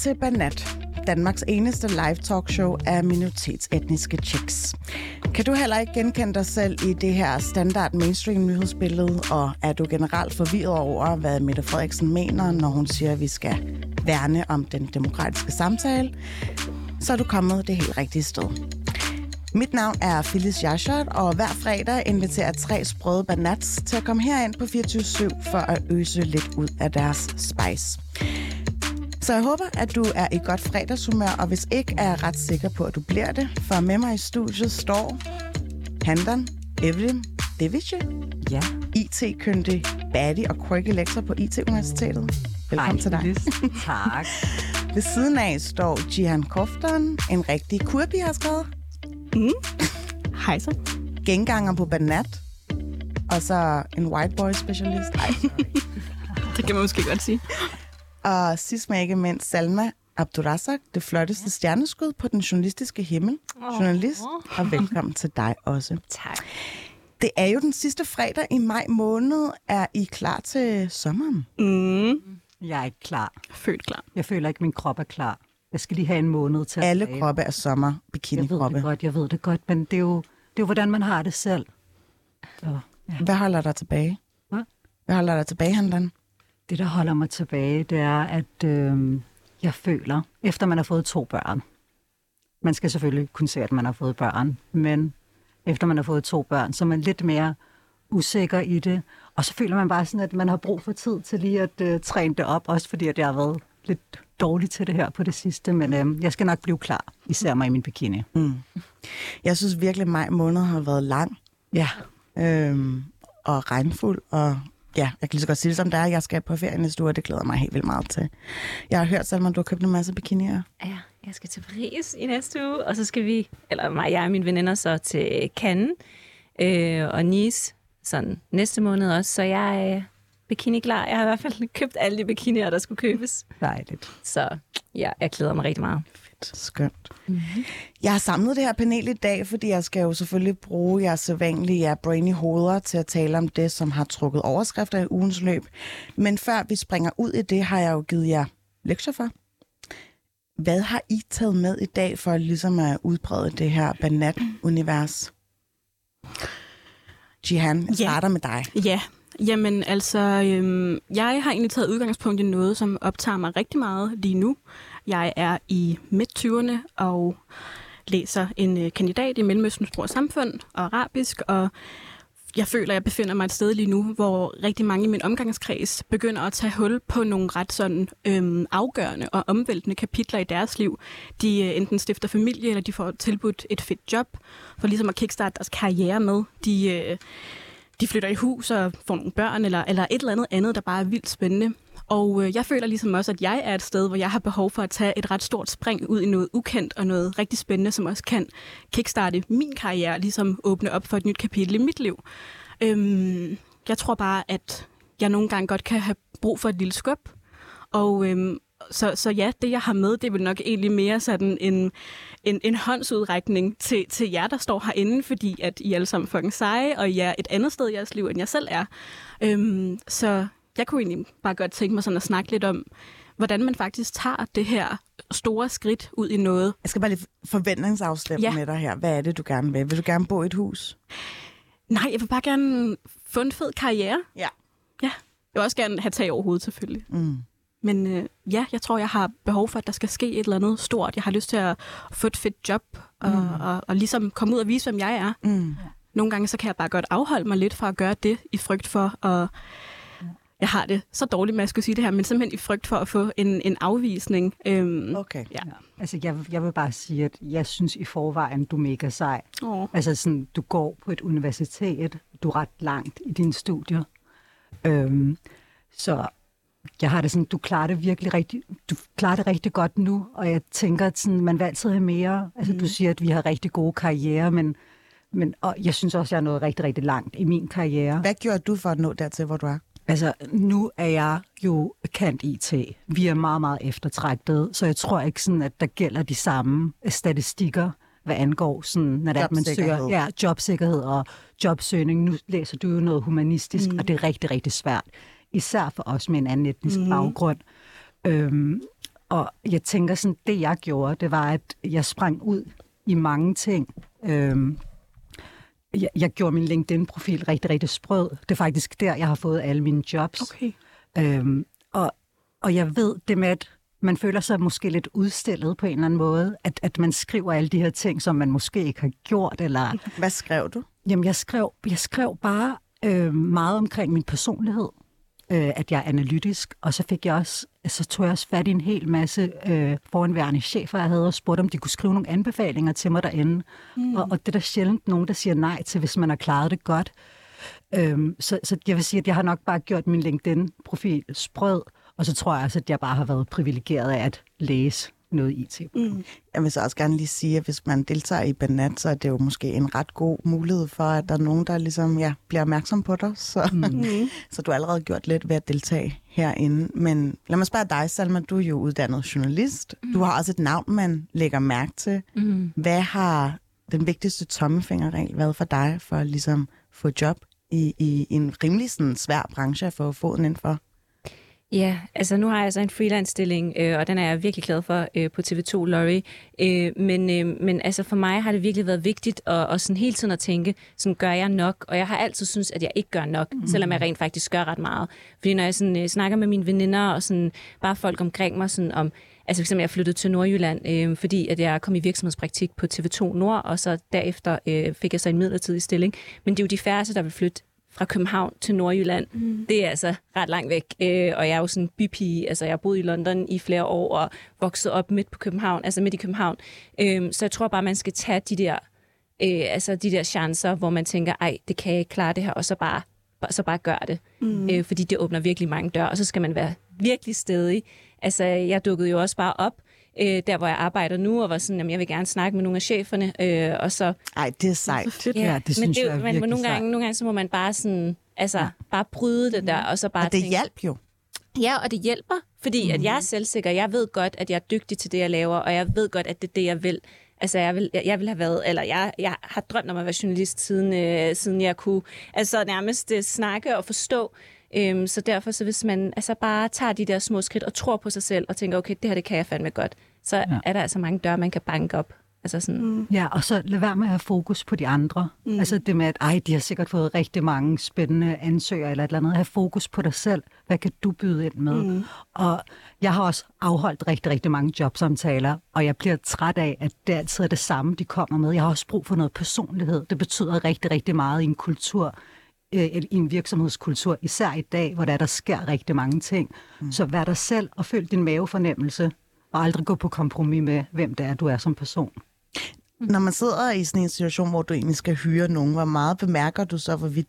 Til Banat, Danmarks eneste live talkshow af minoritetsetniske chicks. Kan du heller ikke genkende dig selv i det her standard mainstream nyhedsbillede, og er du generelt forvirret over, hvad Mette Frederiksen mener, når hun siger, at vi skal værne om den demokratiske samtale, så er du kommet det helt rigtige sted. Mit navn er Phyllis Jashot, og hver fredag inviterer tre sprøde banats til at komme herind på 24 for at øse lidt ud af deres spice. Så jeg håber, at du er i godt fredagshumør, og hvis ikke, er jeg ret sikker på, at du bliver det. For med mig i studiet står Handan Evelyn Device, Ja. IT-kyndig baddie og quirky lektor på IT-universitetet. Velkommen Ej, til dig. Lis. Tak. Ved siden af står Jihan Kofton, en rigtig kurbi har skrevet. Hej så. Genganger på Banat. Og så en white boy specialist. Ej, Det kan man måske godt sige. Og sidst men ikke mindst Salma Abdurazak, det flotteste stjerneskud på den journalistiske himmel. Journalist, og velkommen til dig også. Tak. Det er jo den sidste fredag i maj måned. Er I klar til sommeren? Mm. Jeg er ikke klar. Født klar. Jeg føler ikke, at min krop er klar. Jeg skal lige have en måned til at Alle kroppe er sommer, Jeg ved bikini-kroppe. det godt, jeg ved det godt, men det er jo, det er jo hvordan man har det selv. Så, ja. Hvad holder dig tilbage? Hvad? Hvad holder dig tilbage, Handan? Det, der holder mig tilbage, det er, at øh, jeg føler, efter man har fået to børn, man skal selvfølgelig kunne se, at man har fået børn, men efter man har fået to børn, så er man lidt mere usikker i det. Og så føler man bare sådan, at man har brug for tid til lige at øh, træne det op, også fordi at jeg har været lidt dårlig til det her på det sidste, men øh, jeg skal nok blive klar, især mig i min bikini. Mm. Jeg synes virkelig, at maj måned har været lang Ja, øhm, og regnfuld. Og ja, jeg kan lige så godt sige det som det er. Jeg skal på ferie næste uge, og det glæder mig helt vildt meget til. Jeg har hørt, Salman, du har købt en masse bikinier. Ja, jeg skal til Paris i næste uge, og så skal vi, eller mig, jeg og mine veninder, så til Cannes øh, og Nice sådan næste måned også. Så jeg er bikini klar. Jeg har i hvert fald købt alle de bikinier, der skulle købes. dejligt. Så ja, jeg glæder mig rigtig meget. Skønt. Mm-hmm. Jeg har samlet det her panel i dag, fordi jeg skal jo selvfølgelig bruge jeres sædvanlige ja, brainy hoveder til at tale om det, som har trukket overskrifter i ugens løb. Men før vi springer ud i det, har jeg jo givet jer lektier for. Hvad har I taget med i dag for ligesom at udbrede det her banat-univers? Jihan, jeg starter med dig. Ja, jamen altså, øhm, jeg har egentlig taget udgangspunkt i noget, som optager mig rigtig meget lige nu. Jeg er i midt-20'erne og læser en øh, kandidat i Mellemøstens Sprog og Samfund og arabisk, og jeg føler, at jeg befinder mig et sted lige nu, hvor rigtig mange i min omgangskreds begynder at tage hul på nogle ret sådan øhm, afgørende og omvæltende kapitler i deres liv. De øh, enten stifter familie, eller de får tilbudt et fedt job, for ligesom at kickstarte deres karriere med. De, øh, de flytter i hus og får nogle børn, eller, eller et eller andet andet, der bare er vildt spændende. Og øh, jeg føler ligesom også, at jeg er et sted, hvor jeg har behov for at tage et ret stort spring ud i noget ukendt og noget rigtig spændende, som også kan kickstarte min karriere, ligesom åbne op for et nyt kapitel i mit liv. Øhm, jeg tror bare, at jeg nogle gange godt kan have brug for et lille skub. Og øhm, så, så ja, det jeg har med, det er vel nok egentlig mere sådan en, en, en håndsudrækning til, til jer, der står herinde, fordi at I alle sammen er fucking seje, og I er et andet sted i jeres liv, end jeg selv er. Øhm, så jeg kunne egentlig bare godt tænke mig sådan at snakke lidt om, hvordan man faktisk tager det her store skridt ud i noget. Jeg skal bare lige forventningsafstemme Ja. med dig her. Hvad er det, du gerne vil? Vil du gerne bo i et hus? Nej, jeg vil bare gerne få en fed karriere. Ja. Ja. Jeg vil også gerne have tag over hovedet, selvfølgelig. Mm. Men øh, ja, jeg tror, jeg har behov for, at der skal ske et eller andet stort. Jeg har lyst til at få et fedt job, og, mm. og, og ligesom komme ud og vise, hvem jeg er. Mm. Nogle gange så kan jeg bare godt afholde mig lidt fra at gøre det, i frygt for at... Jeg har det så dårligt med at skulle sige det her, men simpelthen i frygt for at få en, en afvisning. Øhm, Okay. Ja. Ja. Altså, jeg, jeg vil bare sige, at jeg synes i forvejen, du er mega sej. Åh. Altså, sådan, du går på et universitet, du er ret langt i dine studier. Øhm, så jeg har det sådan, du klarer det virkelig rigtig, du klarer det rigtig godt nu, og jeg tænker, at sådan, man vil altid have mere. Altså, du siger, at vi har rigtig gode karriere, men, men og jeg synes også, jeg er nået rigtig, rigtig langt i min karriere. Hvad gjorde du for at nå dertil, hvor du er? Altså, nu er jeg jo kendt IT. Vi er meget, meget eftertragtet, så jeg tror ikke sådan, at der gælder de samme statistikker, hvad angår sådan, når det er, at man søger ja, jobsikkerhed og jobsøgning. Nu læser du jo noget humanistisk, mm. og det er rigtig, rigtig svært. Især for os med en anden etnisk mm. baggrund. Øhm, og jeg tænker sådan, det jeg gjorde, det var, at jeg sprang ud i mange ting. Øhm, jeg, jeg gjorde min LinkedIn-profil rigtig, rigtig sprød. Det er faktisk der, jeg har fået alle mine jobs. Okay. Øhm, og, og jeg ved det med, at man føler sig måske lidt udstillet på en eller anden måde, at, at man skriver alle de her ting, som man måske ikke har gjort. Eller, Hvad skrev du? jamen, jeg skrev, jeg skrev bare øh, meget omkring min personlighed, øh, at jeg er analytisk, og så fik jeg også, så tog jeg også fat i en hel masse øh, foranværende chefer, jeg havde, og spurgte, om de kunne skrive nogle anbefalinger til mig derinde. Mm. Og, og det er der sjældent nogen, der siger nej til, hvis man har klaret det godt. Øhm, så, så jeg vil sige, at jeg har nok bare gjort min LinkedIn-profil sprød, og så tror jeg også, at jeg bare har været privilegeret af at læse noget IT. Mm. Jeg vil så også gerne lige sige, at hvis man deltager i Banat, så er det jo måske en ret god mulighed for, at der er nogen, der ligesom, ja, bliver opmærksom på dig. Så, mm. så du har allerede gjort lidt ved at deltage herinde. Men lad mig spørge dig, Salma, du er jo uddannet journalist. Mm. Du har også et navn, man lægger mærke til. Mm. Hvad har den vigtigste tommefingerregel været for dig for at ligesom få job i, i en rimelig sådan, svær branche at få foden ind for? Ja, altså nu har jeg så en freelance-stilling, øh, og den er jeg virkelig glad for øh, på TV2 Lorry. Øh, men, øh, men altså for mig har det virkelig været vigtigt at, at sådan hele tiden at tænke, sådan gør jeg nok? Og jeg har altid synes at jeg ikke gør nok, mm. selvom jeg rent faktisk gør ret meget. Fordi når jeg sådan, øh, snakker med mine veninder og sådan, bare folk omkring mig sådan om, Altså eksempel, jeg flyttede til Nordjylland, øh, fordi at jeg kom i virksomhedspraktik på TV2 Nord, og så derefter øh, fik jeg så en midlertidig stilling. Men det er jo de færreste, der vil flytte fra København til Nordjylland. Mm. Det er altså ret langt væk. Øh, og jeg er jo sådan en bypige. Altså, jeg har boet i London i flere år og vokset op midt på København, altså midt i København. Øh, så jeg tror bare, man skal tage de der, øh, altså de der chancer, hvor man tænker, ej, det kan jeg ikke klare det her, og så bare, så bare gør det. Mm. Øh, fordi det åbner virkelig mange døre, og så skal man være virkelig stedig. Altså, jeg dukkede jo også bare op, øh, der hvor jeg arbejder nu, og var sådan, jamen, jeg vil gerne snakke med nogle af cheferne, øh, og så... Ej, det er sejt. Fedt, ja, det synes men det, jeg er men nogle gange, sejt. nogle gange, så må man bare sådan, altså, ja. bare bryde det der, og så bare Og det tænke, hjalp jo. Ja, og det hjælper, fordi mm. at jeg er selvsikker. Jeg ved godt, at jeg er dygtig til det, jeg laver, og jeg ved godt, at det er det, jeg vil. Altså, jeg vil, jeg, jeg vil have været, eller jeg, jeg har drømt om at være journalist, siden, øh, siden jeg kunne altså nærmest øh, snakke og forstå. Øhm, så derfor, så hvis man altså bare tager de der små skridt og tror på sig selv, og tænker, okay, det her, det kan jeg fandme godt, så ja. er der altså mange døre, man kan banke op. Altså sådan, mm. Ja, og så lad være med at have fokus på de andre. Mm. Altså det med, at ej, de har sikkert fået rigtig mange spændende ansøgere eller et eller andet. Have fokus på dig selv. Hvad kan du byde ind med? Mm. Og jeg har også afholdt rigtig, rigtig mange jobsamtaler, og jeg bliver træt af, at det altid er det samme, de kommer med. Jeg har også brug for noget personlighed. Det betyder rigtig, rigtig meget i en kultur, øh, i en virksomhedskultur, især i dag, hvor der, der sker rigtig mange ting. Mm. Så vær dig selv og følg din mavefornemmelse, og aldrig gå på kompromis med, hvem det er, du er som person. Når man sidder i sådan en situation, hvor du egentlig skal hyre nogen, hvor meget bemærker du så, hvorvidt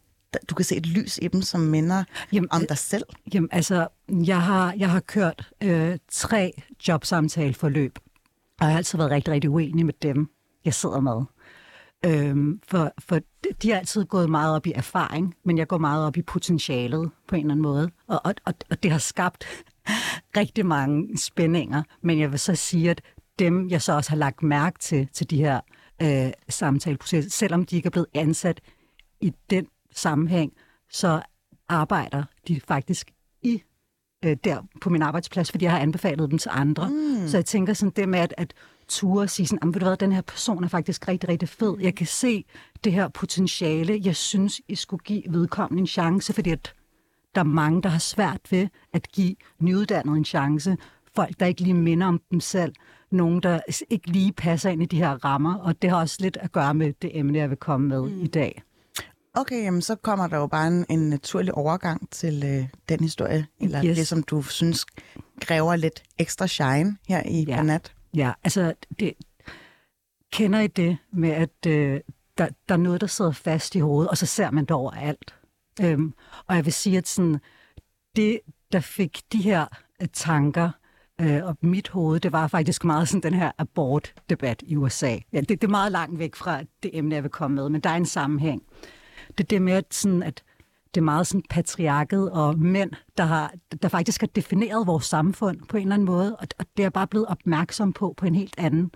du kan se et lys i dem, som minder Jamen, om øh, dig selv? Jamen, altså, jeg har, jeg har kørt øh, tre jobsamtaleforløb, og jeg har altid været rigtig, rigtig uenig med dem, jeg sidder med. Øhm, for, for de har altid gået meget op i erfaring, men jeg går meget op i potentialet på en eller anden måde. Og, og, og, og det har skabt rigtig mange spændinger, men jeg vil så sige, at dem, jeg så også har lagt mærke til, til de her øh, samtaleprocesser, selvom de ikke er blevet ansat i den sammenhæng, så arbejder de faktisk i øh, der på min arbejdsplads, fordi jeg har anbefalet dem til andre. Mm. Så jeg tænker sådan det med at, at ture og sige sådan, ved du hvad, den her person er faktisk rigtig, rigtig fed. Jeg kan se det her potentiale. Jeg synes, I skulle give vedkommende en chance, fordi at der er mange, der har svært ved at give nyuddannede en chance. Folk, der ikke lige minder om dem selv. Nogen, der ikke lige passer ind i de her rammer. Og det har også lidt at gøre med det emne, jeg vil komme med mm. i dag. Okay, jamen så kommer der jo bare en, en naturlig overgang til øh, den historie, eller Yes. det, som du synes kræver lidt ekstra shine her i Ja. ja. nat. Ja, altså, det, kender I det med, at øh, der, der er noget, der sidder fast i hovedet, og så ser man det overalt? Øhm, og jeg vil sige, at sådan, det, der fik de her øh, tanker øh, op mit hoved, det var faktisk meget sådan den her abortdebat i USA. Ja, det, det er meget langt væk fra det emne, jeg vil komme med, men der er en sammenhæng. Det er det med, at, sådan, at det er meget sådan patriarket og mænd, der, har, der faktisk har defineret vores samfund på en eller anden måde, og, og det er jeg bare blevet opmærksom på på en helt anden,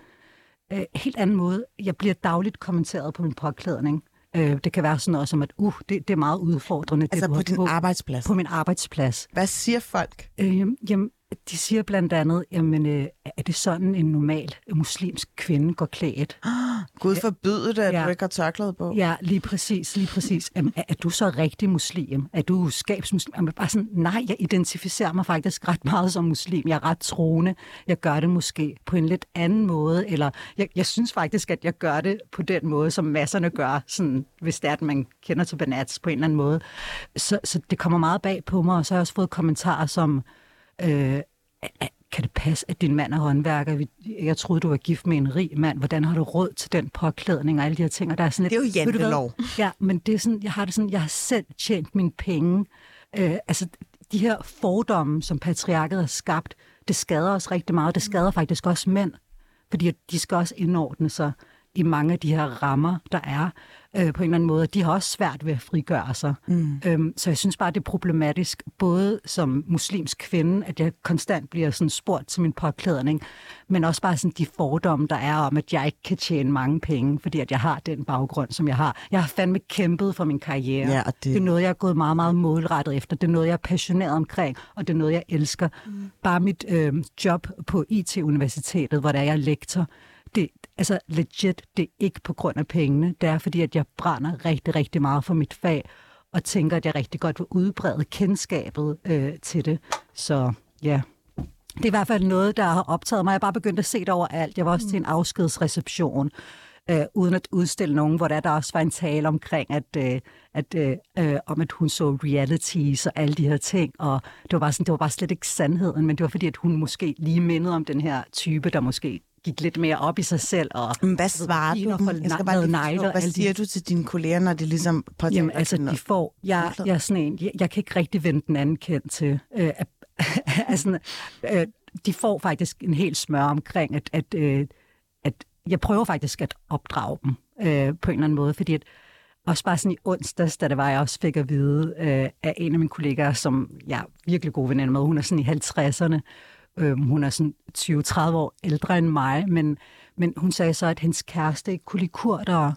øh, helt anden måde. Jeg bliver dagligt kommenteret på min påklædning. Øh, det kan være sådan noget som, at uh, det, det er meget udfordrende. Altså det, på din arbejdsplads. På min arbejdsplads. Hvad siger folk? Øh, jamen, de siger blandt andet, jamen, øh, er det sådan en normal muslimsk kvinde går klædt? Gud forbyde det, at Ja. du ikke har tørklæde på. Ja, lige præcis, lige præcis. Jamen, er, er du så rigtig muslim? Er du skabsmuslim? Jamen, bare sådan, nej, jeg identificerer mig faktisk ret meget som muslim. Jeg er ret troende. Jeg gør det måske på en lidt anden måde, eller jeg, jeg synes faktisk, at jeg gør det på den måde, som masserne gør, sådan, hvis det er, at man kender til Banats på en eller anden måde. Så, så det kommer meget bag på mig, og så har jeg også fået kommentarer som, øh, kan det passe, at din mand er håndværker? Jeg troede, du var gift med en rig mand. Hvordan har du råd til den påklædning og alle de her ting? Og der er sådan lidt, Det er jo jantelov. Ja, men det er sådan, jeg har det sådan, jeg har selv tjent mine penge. Øh, altså, de her fordomme, som patriarket har skabt, det skader os rigtig meget. Det skader faktisk også mænd, fordi de skal også indordne sig i mange af de her rammer, der er øh, på en eller anden måde. De har også svært ved at frigøre sig. Mm. Øhm, så jeg synes bare, det er problematisk, både som muslimsk kvinde, at jeg konstant bliver sådan spurgt til min påklædning, men også bare sådan de fordomme, der er om, at jeg ikke kan tjene mange penge, fordi at jeg har den baggrund, som jeg har. Jeg har fandme kæmpet for min karriere. Ja, og det- det er noget, jeg er gået meget, meget målrettet efter. Det er noget, jeg er passioneret omkring, og det er noget, jeg elsker. Mm. Bare mit øh, job på IT-universitetet, hvor der er jeg lektor, det, altså legit, det er ikke på grund af pengene. Det er fordi, at jeg brænder rigtig, rigtig meget for mit fag, og tænker, at jeg rigtig godt vil udbrede kendskabet øh, til det. Så ja, det er i hvert fald noget, der har optaget mig. Jeg har bare begyndt at se det overalt. Jeg var også til en afskedsreception, øh, uden at udstille nogen, hvor der, der også var en tale omkring, at, øh, at, øh, øh, om at hun så realities og alle de her ting. Og det var, bare sådan, det var bare slet ikke sandheden, men det var fordi, at hun måske lige mindede om den her type, der måske gik lidt mere op i sig selv. Og, Men hvad svarer du? Jeg skal bare lige negle hvad alle de- siger du til dine kolleger, når de ligesom påtænker Jamen, altså, de får... Jeg, jeg, er sådan en, jeg, jeg kan ikke rigtig vende den anden kendt til. Øh, altså, øh, de får faktisk en helt smør omkring, at, at, øh, at jeg prøver faktisk at opdrage dem øh, på en eller anden måde, fordi at også bare sådan i onsdags, da det var, jeg også fik at vide øh, af en af mine kollegaer, som jeg er virkelig god veninde med, hun er sådan i 50'erne, øh, hun er sådan 20-30 år ældre end mig, men, men hun sagde så, at hendes kæreste ikke kunne lide kurtere.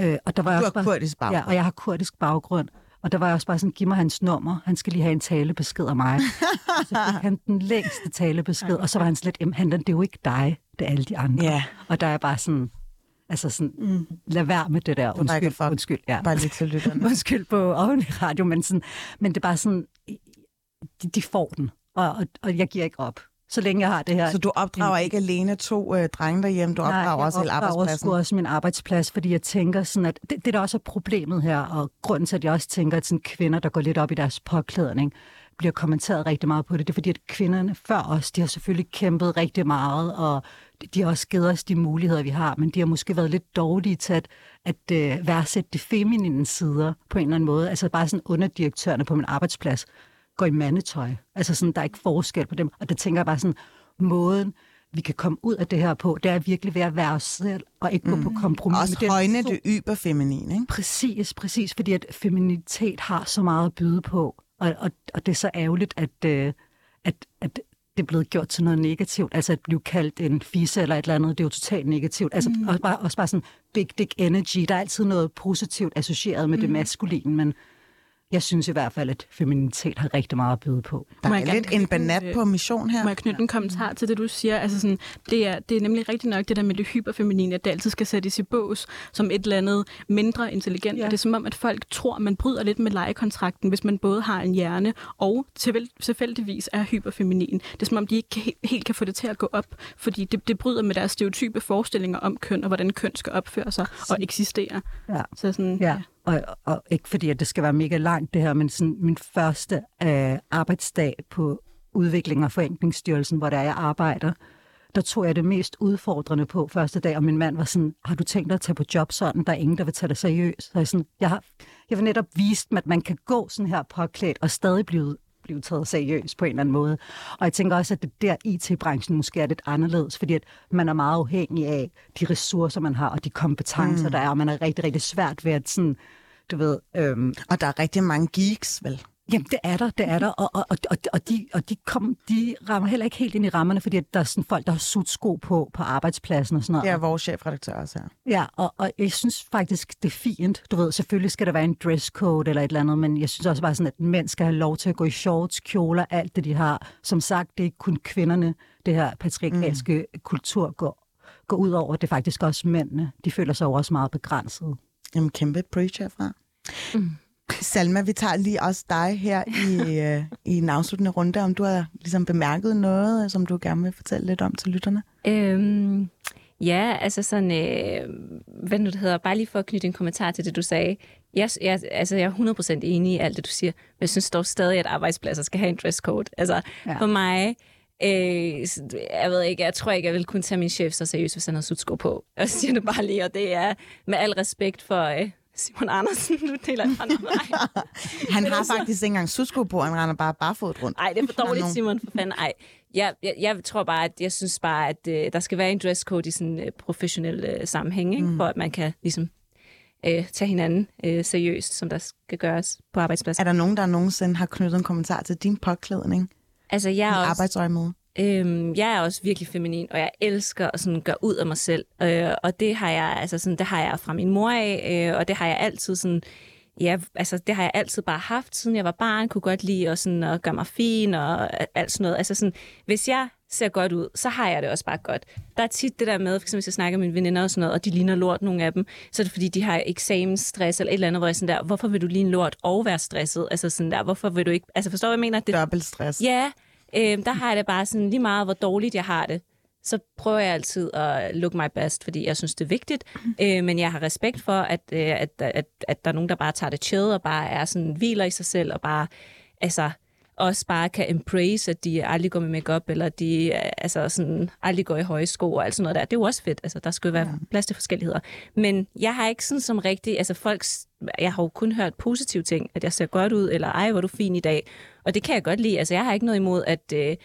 Øh, og der var Du også har bare, kurdisk baggrund. Ja, og jeg har kurdisk baggrund. Og der var jeg også bare sådan, giv mig hans nummer. Han skal lige have en talebesked af mig. Og så fik han den længste talebesked, og så var han lidt, "Jamen, han, det er jo ikke dig, det er alle de andre. Ja. Og der er bare sådan, altså sådan, mm. lad være med det der. Undskyld, fuck. undskyld. Ja. Bare lige til lytterne. Undskyld på i radio, men, sådan, men det er bare sådan, de, de får den, og, og, og jeg giver ikke op. Så længe jeg har det her Så du opdrager ikke alene to øh, drenge derhjemme, du opdrager jeg også hele opdrager arbejdspladsen. sgu også min arbejdsplads, fordi jeg tænker sådan, at det, det der også er problemet her, og grunden til, at jeg også tænker, at sådan kvinder, der går lidt op i deres påklædning, bliver kommenteret rigtig meget på det, det er fordi, at kvinderne før os, de har selvfølgelig kæmpet rigtig meget, og de har også givet os de muligheder, vi har, men de har måske været lidt dårlige til at, at uh, værdsætte de feminine sider på en eller anden måde. Altså bare sådan underdirektørerne på min arbejdsplads går i mandetøj. Altså sådan, der er ikke forskel på dem. Og der tænker jeg bare sådan, måden, vi kan komme ud af det her på, det er virkelig ved at være os selv, og ikke gå på kompromis Også med den højne det yberfeminine, ikke? Præcis, præcis, fordi at feminitet har så meget at byde på, og, og, og det er så ærgerligt, at, øh, at, at det er blevet gjort til noget negativt. Altså at blive kaldt en fisse eller et eller andet, det er jo totalt negativt. Altså mm. også, bare, også bare sådan big dick energy, der er altid noget positivt associeret med mm. det maskuline, men jeg synes i hvert fald, at feminitet har rigtig meget at byde på. Der er lidt en banat en, på mission her. Må jeg knytte en kommentar til det, du siger? Altså sådan, det, er, det er nemlig rigtigt nok det der med det hyperfeminine, at det altid skal sættes i bås som et eller andet mindre intelligent. Ja. Ja. Og det er som om, at folk tror, at man bryder lidt med lejekontrakten, hvis man både har en hjerne og tilfæld- tilfældigvis er hyperfeminin. Det er som om, de ikke kan, helt, helt kan få det til at gå op, fordi det, det bryder med deres stereotype forestillinger om køn, og hvordan køn skal opføre sig og eksistere. Ja. Så sådan, Ja, og, og ikke fordi, at det skal være mega langt det her, men sådan min første øh, arbejdsdag på Udvikling og Forenklingsstyrelsen, hvor der jeg arbejder, der tog jeg det mest udfordrende på første dag, og min mand var sådan, har du tænkt dig at tage på job sådan? Der er ingen, der vil tage dig seriøst. Så jeg, sådan, jeg, har, jeg vil netop vise dem, at man kan gå sådan her påklædt og stadig blive blive taget seriøst på en eller anden måde. Og jeg tænker også, at det der IT-branchen måske er lidt anderledes, fordi at man er meget afhængig af de ressourcer, man har, og de kompetencer, mm. der er, og man er rigtig, rigtig svært ved at sådan, du ved, øhm, Og der er rigtig mange geeks, vel? Jamen, det er der, det er der, og, og, og, og, de, og de, kom, de rammer heller ikke helt ind i rammerne, fordi der er sådan folk, der har sudt sko på på arbejdspladsen og sådan noget. Det er vores chefredaktør også her. Ja, og, og jeg synes faktisk, det er fint. Du ved, selvfølgelig skal der være en dresscode eller et eller andet, men jeg synes også bare sådan, at mænd skal have lov til at gå i shorts, kjoler, alt det, de har. Som sagt, det er ikke kun kvinderne, det her patriarkalske mm. kultur går, går ud over. Det er faktisk også mændene. De føler sig jo også meget begrænset. Jamen, kæmpe preach herfra. Mm. Salma, vi tager lige også dig her i, øh, i en afsluttende runde, om du har ligesom bemærket noget, som du gerne vil fortælle lidt om til lytterne. Øhm, ja, altså sådan, øh, hvad nu det hedder, bare lige for at knytte en kommentar til det, du sagde. Jeg, jeg, altså, jeg er 100% enig i alt det, du siger, men jeg synes dog stadig, at arbejdspladser skal have en dresscode. Altså, ja. for mig, Øh, jeg ved ikke, jeg tror ikke, jeg vil kunne tage min chef så seriøst, hvis han havde sutsko på. Jeg siger det bare lige, og det er med al respekt for, øh, Simon Andersen, nu deler jeg mig. Han har faktisk ikke engang sudsko på, han render bare barefod rundt. Nej, det er for dårligt, Simon, for fanden. Ej, jeg, jeg, jeg tror bare, at jeg synes bare, at uh, der skal være en dresscode i sådan en uh, professionel uh, sammenhæng, ikke? Mm. for at man kan ligesom uh, tage hinanden uh, seriøst, som der skal gøres på arbejdspladsen. Er der nogen, der nogensinde har knyttet en kommentar til din påklædning? Altså, jeg er også... Arbejdsøjemed? Øhm, jeg er også virkelig feminin, og jeg elsker at sådan gøre ud af mig selv. Øh, og det har jeg altså sådan, det har jeg fra min mor af, øh, og det har jeg altid sådan, ja, altså det har jeg altid bare haft, siden jeg var barn, kunne godt lide at, sådan, at gøre mig fin og alt sådan noget. Altså sådan, hvis jeg ser godt ud, så har jeg det også bare godt. Der er tit det der med, for eksempel hvis jeg snakker med mine veninder og sådan noget, og de ligner lort, nogle af dem, så er det fordi, de har eksamensstress eller et eller andet, hvor jeg sådan der, hvorfor vil du ligne lort og være stresset? Altså sådan der, hvorfor vil du ikke, altså forstår hvad jeg mener? Det, Dobbelt stress. Ja, øh, der har jeg det bare sådan, lige meget hvor dårligt jeg har det, så prøver jeg altid at look my best, fordi jeg synes, det er vigtigt. Øh, men jeg har respekt for, at, øh, at, at, at der er nogen, der bare tager det chill og bare er sådan, hviler i sig selv og bare, altså, også bare kan embrace, at de aldrig går med makeup eller de altså sådan, aldrig går i høje sko og alt sådan noget der. Det er jo også fedt. Altså, der skal jo være ja. plads til forskelligheder. Men jeg har ikke sådan som rigtig, altså folk, jeg har jo kun hørt positive ting, at jeg ser godt ud, eller ej, hvor du fin i dag. Og det kan jeg godt lide. Altså, jeg har ikke noget imod, at øh,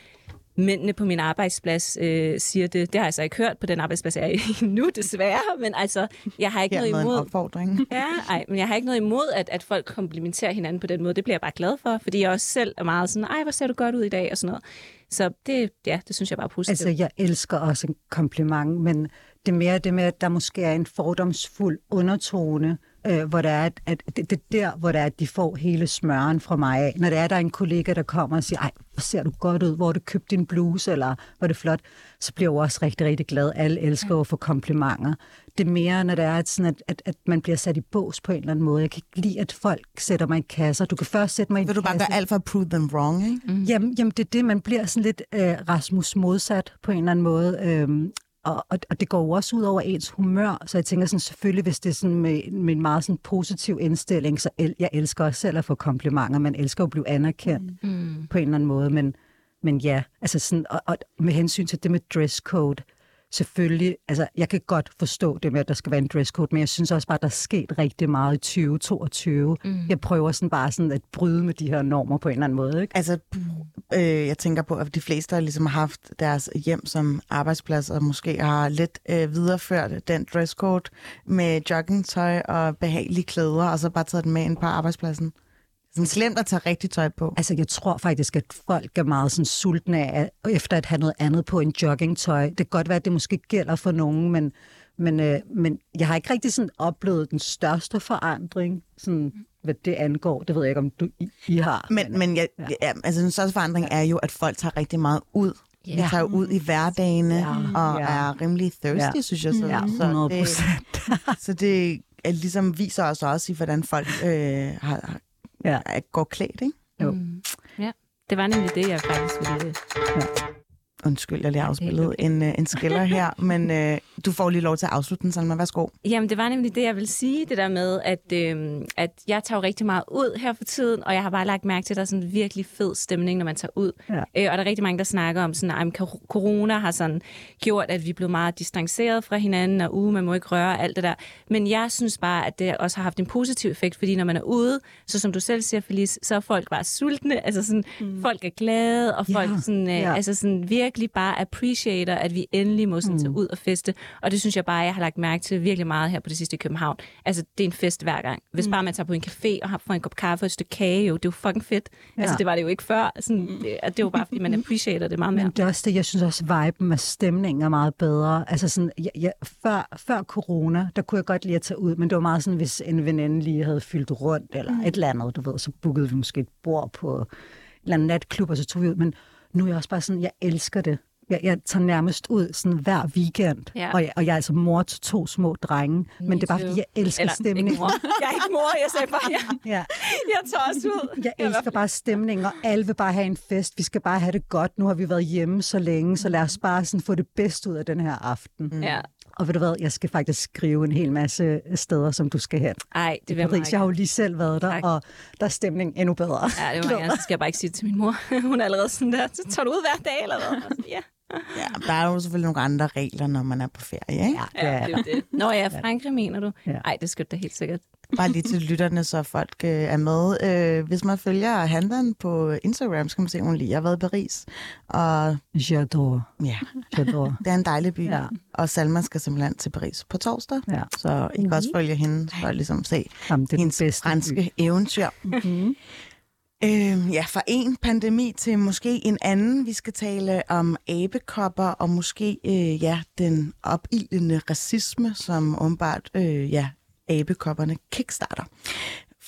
mændene på min arbejdsplads øh, siger det. Det har jeg så ikke hørt på den arbejdsplads, jeg er i nu, desværre. Men altså, jeg har ikke Her noget imod... En opfordring. Ja, ej, men jeg har ikke noget imod, at, at folk komplimenterer hinanden på den måde. Det bliver jeg bare glad for, fordi jeg også selv er meget sådan, ej, hvor ser du godt ud i dag, og sådan noget. Så det, ja, det synes jeg bare er positivt. Altså, jeg elsker også en kompliment, men det er mere det med, at der måske er en fordomsfuld undertone, øh, hvor der er, at det, det er der, hvor der er, at de får hele smøren fra mig af. Når det er, der er en kollega, der kommer og siger, ej, hvor ser du godt ud, hvor du købt din bluse, eller hvor det flot, så bliver jeg også rigtig, rigtig glad. Alle elsker at få komplimenter. Det er mere, når det er at, sådan, at, at, at man bliver sat i bås på en eller anden måde. Jeg kan ikke lide, at folk sætter mig i kasser. Du kan først sætte mig i Vil du bare gøre alt for at prove them wrong, ikke? Mm. Jamen, jamen, det er det, man bliver sådan lidt øh, Rasmus modsat på en eller anden måde. Øhm, og, og, og det går jo også ud over ens humør, så jeg tænker sådan, selvfølgelig, hvis det er sådan med, med en meget sådan positiv indstilling, så el, jeg elsker også selv at få komplimenter, man elsker at blive anerkendt mm. på en eller anden måde, men, men ja, altså sådan, og, og med hensyn til det med dresscode, selvfølgelig, altså jeg kan godt forstå det med, at der skal være en dresscode, men jeg synes også bare, at der er sket rigtig meget i 2022. Mm. Jeg prøver sådan bare sådan at bryde med de her normer på en eller anden måde. Ikke? Altså, øh, jeg tænker på, at de fleste har ligesom haft deres hjem som arbejdsplads, og måske har lidt øh, videreført den dresscode med joggingtøj og behagelige klæder, og så bare taget den med ind på arbejdspladsen. Sådan slemt at tage rigtig tøj på. Altså, jeg tror faktisk, at folk er meget sådan sultne af, efter at have noget andet på en joggingtøj. Det kan godt være, at det måske gælder for nogen, men, men, øh, men jeg har ikke rigtig sådan oplevet den største forandring, sådan, hvad det angår. Det ved jeg ikke, om du I, I har. Men, men jeg, ja. Ja, altså, den største forandring er jo, at folk tager rigtig meget ud. Yeah. De tager jo ud i hverdagene ja. og ja. er rimelig thirsty, ja. synes jeg. Så, ja, 100 så det, så det ligesom viser os også i, hvordan folk øh, har, ja. går klædt, ikke? Jo. Mm. Ja, det var nemlig det, jeg faktisk ville... Ja. Undskyld, jeg lige afspillet en, øh, en skiller her, men øh, du får lige lov til at afslutte den, Salma. Værsgo. Jamen, det var nemlig det, jeg vil sige, det der med, at, øh, at jeg tager rigtig meget ud her for tiden, og jeg har bare lagt mærke til, at der er sådan en virkelig fed stemning, når man tager ud. Ja. Øh, og der er rigtig mange, der snakker om, sådan, at corona har sådan gjort, at vi blev meget distanceret fra hinanden, og uh, man må ikke røre alt det der. Men jeg synes bare, at det også har haft en positiv effekt, fordi når man er ude, så som du selv siger, Felice, så er folk bare sultne, altså sådan, mm. folk er glade, og folk ja. sådan, øh, ja. altså sådan virkelig bare appreciater, at vi endelig må sådan, mm. tage ud og feste. Og det synes jeg bare, jeg har lagt mærke til virkelig meget her på det sidste i København. Altså, det er en fest hver gang. Hvis mm. bare man tager på en café og har får en kop kaffe og et stykke kage, jo, det er jo fucking fedt. Ja. Altså, det var det jo ikke før. Sådan, det, det er jo bare, fordi man appreciater det meget mere. Men det er også det, jeg synes også, viben og stemningen er meget bedre. Altså sådan, jeg, jeg, før, før corona, der kunne jeg godt lide at tage ud, men det var meget sådan, hvis en veninde lige havde fyldt rundt, eller mm. et eller andet, du ved, så bookede vi måske et bord på en eller anden natklub, og så tog vi ud. Men nu er jeg også bare sådan, jeg elsker det. Jeg, jeg tager nærmest ud sådan hver weekend, ja. og, jeg, og jeg er altså mor til to små drenge, Me men det er bare, fordi jeg elsker Eller, stemningen. Ikke mor. Jeg er ikke mor, jeg sagde bare, jeg, ja. jeg tager også ud. Jeg elsker bare stemningen, og alle vil bare have en fest. Vi skal bare have det godt. Nu har vi været hjemme så længe, så lad os bare sådan få det bedste ud af den her aften. Mm. Ja. Og ved du hvad, jeg skal faktisk skrive en hel masse steder, som du skal hen. Ej, det vil Paris. Jeg har jo lige selv været der, tak. og der er stemningen endnu bedre. Ja, det var jeg. Så skal jeg bare ikke sige det til min mor. Hun er allerede sådan der, så tager du ud hver dag eller hvad? Ja. Ja, der er jo selvfølgelig nogle andre regler, når man er på ferie, ikke? Ja, det er, ja, det, er det. Nå ja, Frankrig mener du? Ja. Ej, det skal da helt sikkert. Bare lige til lytterne, så folk øh, er med. Øh, hvis man følger handleren på Instagram, så kan man se, at hun lige har været i Paris. Og, J'adore. Ja, J'adore. det er en dejlig by. Ja. Og Salma skal simpelthen til Paris på torsdag. Ja. Så I kan også følge hende for at ligesom se Jamen, det hendes franske by. eventyr. Mm-hmm. Øh, ja, fra en pandemi til måske en anden. Vi skal tale om abekopper og måske øh, ja, den opildende racisme, som åbenbart øh, ja, abekopperne kickstarter.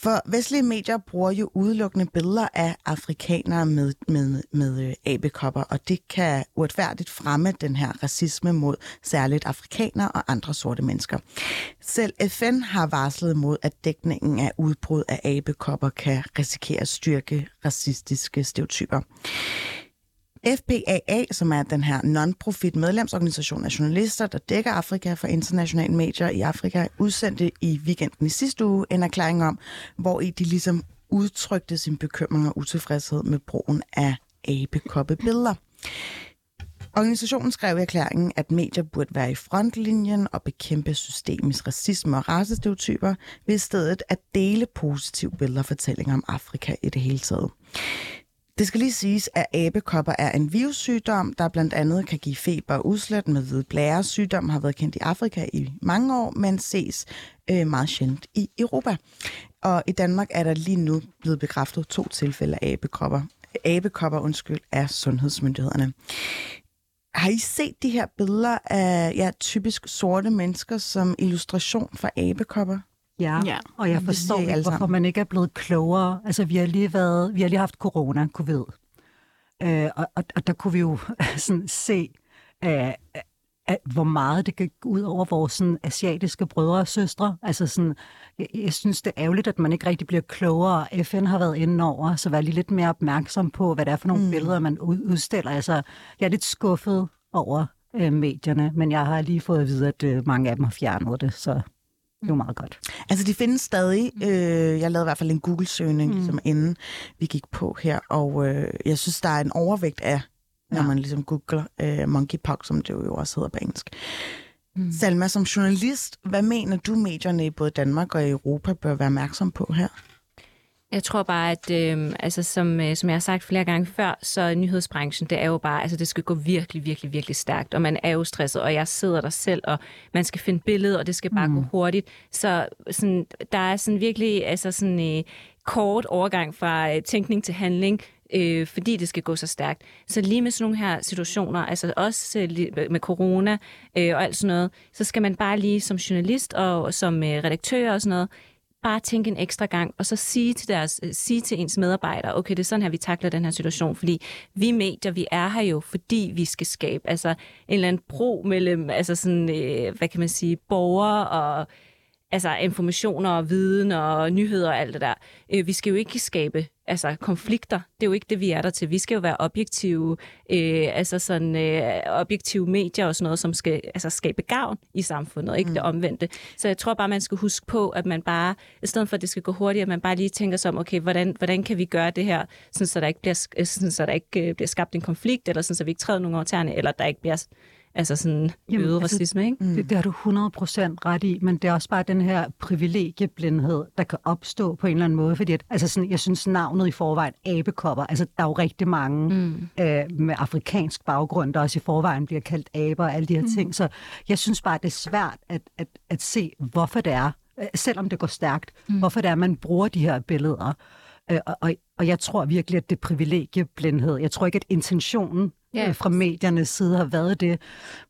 For vestlige medier bruger jo udelukkende billeder af afrikanere med, med, med øh, abekopper, og det kan uretfærdigt fremme den her racisme mod særligt afrikanere og andre sorte mennesker. Selv FN har varslet mod, at dækningen af udbrud af abekopper kan risikere at styrke racistiske stereotyper. FPAA, som er den her non-profit medlemsorganisation af journalister, der dækker Afrika for internationale medier i Afrika, udsendte i weekenden i sidste uge en erklæring om, hvor i de ligesom udtrykte sin bekymring og utilfredshed med brugen af abekoppebilleder. Organisationen skrev i erklæringen, at medier burde være i frontlinjen og bekæmpe systemisk racisme og racestereotyper, ved stedet at dele positive billeder og fortællinger om Afrika i det hele taget. Det skal lige siges, at abekopper er en virussygdom, der blandt andet kan give feber og udslæt med hvide blære. Sygdommen har været kendt i Afrika i mange år, men ses øh, meget sjældent i Europa. Og i Danmark er der lige nu blevet bekræftet to tilfælde af abekopper. Abekopper, undskyld, af sundhedsmyndighederne. Har I set de her billeder af ja, typisk sorte mennesker som illustration for abekopper? Ja, ja. og jeg forstår ikke, hvorfor man ikke er blevet klogere. Altså, vi har lige, været, vi har lige haft corona, covid. Øh, og, og, og der kunne vi jo sådan se, øh, at, hvor meget det kan gå ud over vores sådan, asiatiske brødre og søstre. Altså sådan, jeg, jeg synes, det er ærgerligt, at man ikke rigtig bliver klogere. FN har været inde over, så vær lige lidt mere opmærksom på, hvad det er for nogle mm. billeder, man udstiller. Altså, jeg er lidt skuffet over øh, medierne, men jeg har lige fået at vide, at øh, mange af dem har fjernet det, så var meget godt. Altså, de findes stadig. Mm. Øh, jeg lavede i hvert fald en Google-søgning, mm. som inden vi gik på her, og øh, jeg synes, der er en overvægt af, når ja. man ligesom googler øh, monkeypox, som det jo også hedder på engelsk. Mm. Salma, som journalist, hvad mener du, medierne i både Danmark og Europa bør være opmærksom på her? Jeg tror bare, at øh, altså, som, øh, som jeg har sagt flere gange før, så nyhedsbranchen, det er jo bare, altså det skal gå virkelig, virkelig, virkelig stærkt, og man er jo stresset, og jeg sidder der selv, og man skal finde billeder, og det skal bare mm. gå hurtigt. Så sådan, der er sådan virkelig altså sådan, øh, kort overgang fra øh, tænkning til handling, øh, fordi det skal gå så stærkt. Så lige med sådan nogle her situationer, altså også øh, med corona øh, og alt sådan noget, så skal man bare lige som journalist og som øh, redaktør og sådan noget, bare tænke en ekstra gang, og så sige til, deres, øh, sige til ens medarbejdere, okay, det er sådan her, vi takler den her situation, fordi vi medier, vi er her jo, fordi vi skal skabe. Altså, en eller anden bro mellem, altså sådan, øh, hvad kan man sige, borgere og altså informationer og viden og nyheder og alt det der. Øh, vi skal jo ikke skabe altså, konflikter. Det er jo ikke det, vi er der til. Vi skal jo være objektive, øh, altså sådan, øh, objektive medier og sådan noget, som skal altså, skabe gavn i samfundet, ikke mm. det omvendte. Så jeg tror bare, man skal huske på, at man bare, i stedet for at det skal gå hurtigt, at man bare lige tænker sig om, okay, hvordan, hvordan kan vi gøre det her, sådan, så der ikke bliver, sådan, så der ikke, øh, bliver skabt en konflikt, eller sådan, så vi ikke træder nogen over tæerne, eller der ikke bliver Altså sådan Jamen, øget altså, racisme, ikke? Mm. Det, det har du 100% ret i, men det er også bare den her privilegieblindhed, der kan opstå på en eller anden måde, fordi at, altså sådan, jeg synes navnet i forvejen, abekopper, altså der er jo rigtig mange mm. øh, med afrikansk baggrund, der også i forvejen bliver kaldt aber og alle de her mm. ting, så jeg synes bare, det er svært at, at, at se, hvorfor det er, øh, selvom det går stærkt, mm. hvorfor det er, man bruger de her billeder. Øh, og, og, og jeg tror virkelig, at det er privilegieblindhed. Jeg tror ikke, at intentionen Ja. øh, fra mediernes side har været det.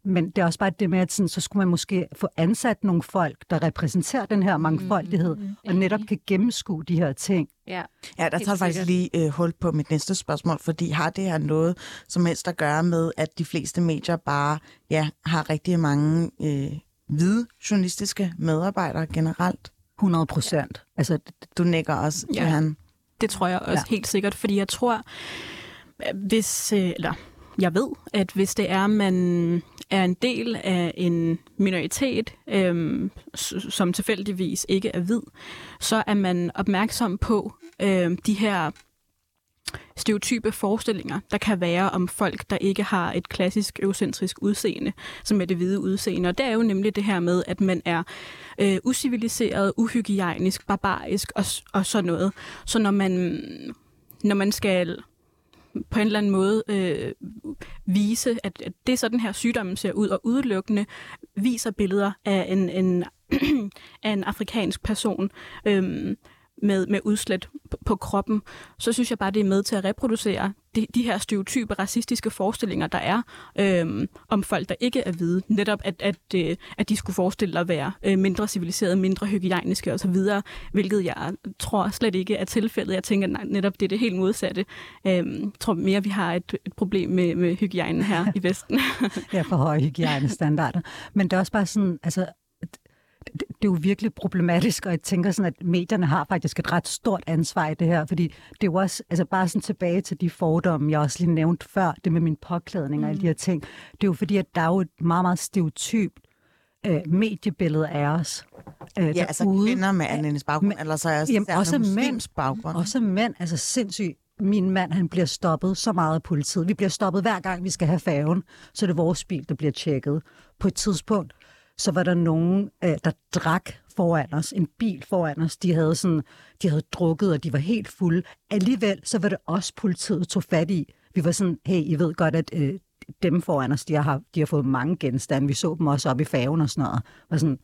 Men det er også bare det med, at sådan, så skulle man måske få ansat nogle folk, der repræsenterer den her mangfoldighed, mm, og netop kan gennemskue de her ting. Ja. Ja, der tager faktisk lige øh, hul på mit næste spørgsmål, fordi har det her noget som helst at gøre med, at de fleste medier bare ja, har rigtig mange øh, hvide journalistiske medarbejdere generelt? 100 procent. Altså, Du nikker også, Ja. ja. Johan. Det tror jeg også Ja. ja. helt sikkert, fordi jeg tror, hvis, øh, eller jeg ved, at hvis det er, man er en del af en minoritet, øhm, som tilfældigvis ikke er hvid, så er man opmærksom på øhm, de her stereotype forestillinger, der kan være om folk, der ikke har et klassisk eurocentrisk udseende, som er det hvide udseende. Og det er jo nemlig det her med, at man er øh, usiviliseret, uhygiejnisk, barbarisk og, og sådan noget. Så når man, når man skal på en eller anden måde øh, vise, at, at det er sådan her sygdommen ser ud, og udelukkende viser billeder af en, en, af en afrikansk person. Øh, med, med udslæt på, på kroppen, så synes jeg bare, det er med til at reproducere de, de her stereotype racistiske forestillinger, der er øh, om folk, der ikke er hvide. Netop, at, at, øh, at de skulle forestille sig at være øh, mindre civiliserede, mindre hygiejniske osv., hvilket jeg tror slet ikke er tilfældet. Jeg tænker nej, netop, det er det helt modsatte. Øh, jeg tror mere, vi har et, et problem med, med hygiejnen her i Vesten. ja, for høje hygiejnestandarder. Men det er også bare sådan, altså, det er jo virkelig problematisk, og jeg tænker sådan, at medierne har faktisk et ret stort ansvar i det her, fordi det er jo også, altså bare sådan tilbage til de fordomme, jeg også lige nævnte før, det med min påklædning og alle de her ting, det er jo fordi, at der er jo et meget, meget stereotypt øh, mediebillede af os øh, Ja, altså derude. kvinder med anden baggrund, Men- eller så er Jamen, også mænd. baggrund. Også mænd, altså sindssygt. Min mand, han bliver stoppet så meget af politiet. Vi bliver stoppet hver gang, vi skal have færgen, så er det vores bil, der bliver tjekket. På et tidspunkt, så var der nogen, øh, der drak foran os, en bil foran os. De havde, sådan, de havde drukket, og de var helt fulde. Alligevel, så var det også politiet tog fat i. Vi var sådan, hey, I ved godt, at øh, dem foran os, de har, de har fået mange genstande. Vi så dem også op i faven og sådan noget. Var sådan,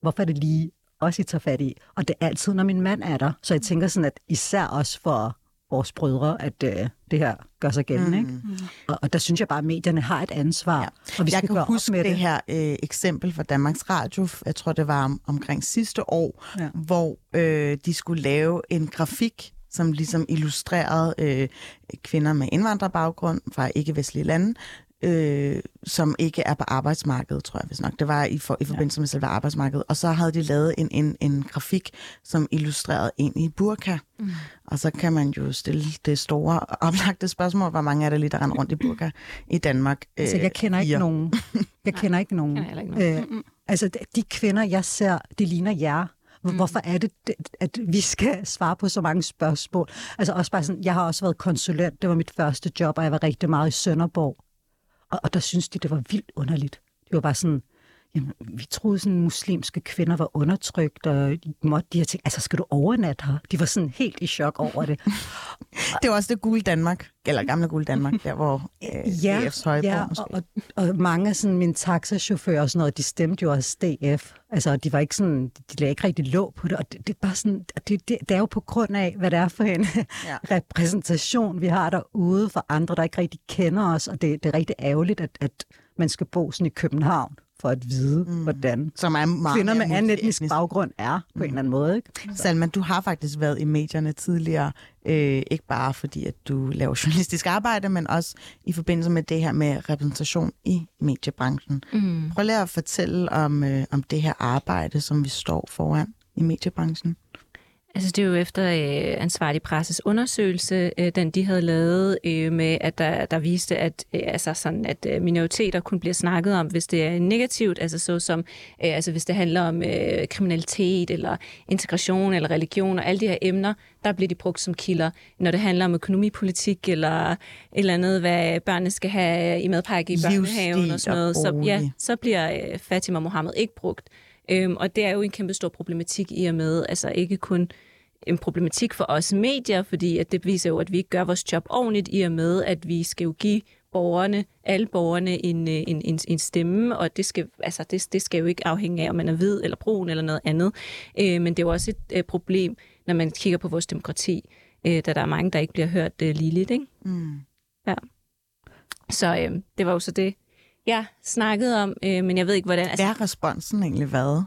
hvorfor er det lige også, I tager fat i? Og det er altid, når min mand er der. Så jeg tænker sådan, at især også for vores brødre, at øh, det her gør sig gældende. Mm. Ikke? Og, og der synes jeg bare, at medierne har et ansvar. Ja. Og vi skal jeg kan gøre huske med det, det. her øh, eksempel fra Danmarks Radio, jeg tror det var om, omkring sidste år, ja. hvor øh, de skulle lave en grafik, som ligesom illustrerede øh, kvinder med indvandrerbaggrund fra ikke-vestlige lande, øh, som ikke er på arbejdsmarkedet, tror jeg hvis nok. Det var i, for, i forbindelse med selve arbejdsmarkedet. Og så havde de lavet en, en, en grafik, som illustrerede en i burka. Mm. Og så kan man jo stille det store oplagte spørgsmål, hvor mange er der lige, der render rundt i burka i Danmark? Altså, jeg kender ikke fire. nogen. Jeg kender ikke nogen. kender ikke Øh, altså, de kvinder, jeg ser, de ligner jer. Mm. Hvorfor er det, at vi skal svare på så mange spørgsmål? Altså også bare sådan, jeg har også været konsulent, det var mit første job, og jeg var rigtig meget i Sønderborg. Og, og der synes de, det var vildt underligt. Det var bare sådan, jamen, vi troede sådan, muslimske kvinder var undertrykt, og de måtte de her ting. Altså, skal du overnatte her? De var sådan helt i chok over det. Det var også det gule Danmark, eller gamle gule Danmark, der hvor øh, ja, DF's højborg ja måske. og, og, og mange af sådan, mine taxachauffører og sådan noget, de stemte jo også DF. Altså, de var ikke sådan, de lagde ikke rigtig låg på det, og det, det er bare sådan, det, det, det er jo på grund af, hvad det er for en ja. Ja. repræsentation, vi har derude for andre, der ikke rigtig kender os, og det, det er rigtig ærgerligt, at, at man skal bo sådan i København for at vide, mm. hvordan som er meget kvinder med anden etnisk baggrund er, på mm. en eller anden måde. Ikke? Salman, du har faktisk været i medierne tidligere, øh, ikke bare fordi, at du laver journalistisk arbejde, men også i forbindelse med det her med repræsentation i mediebranchen. Mm. Prøv lige at fortælle om, øh, om det her arbejde, som vi står foran i mediebranchen. Altså det er jo efter øh, ansvarlig presses undersøgelse, øh, den de havde lavet øh, med, at der, der viste, at, øh, altså sådan, at øh, minoriteter kun bliver snakket om, hvis det er negativt, altså så som, øh, altså hvis det handler om øh, kriminalitet eller integration eller religion og alle de her emner, der bliver de brugt som kilder. Når det handler om økonomipolitik eller et eller andet, hvad børnene skal have i madpakke i børnehaven og sådan noget, så, ja, så bliver øh, Fatima Mohammed ikke brugt. Øhm, og det er jo en kæmpe stor problematik i og med, altså ikke kun en problematik for os medier, fordi at det viser jo, at vi ikke gør vores job ordentligt i og med, at vi skal jo give borgerne, alle borgerne en, øh, en, en, en stemme, og det skal, altså det, det skal jo ikke afhænge af, om man er hvid eller brun eller noget andet. Øh, men det er jo også et øh, problem, når man kigger på vores demokrati, øh, da der er mange, der ikke bliver hørt øh, ligeligt. Ikke? Mm. Ja. Så øh, det var jo så det, jeg snakkede om, øh, men jeg ved ikke, hvordan... Altså, Hvad har responsen egentlig været?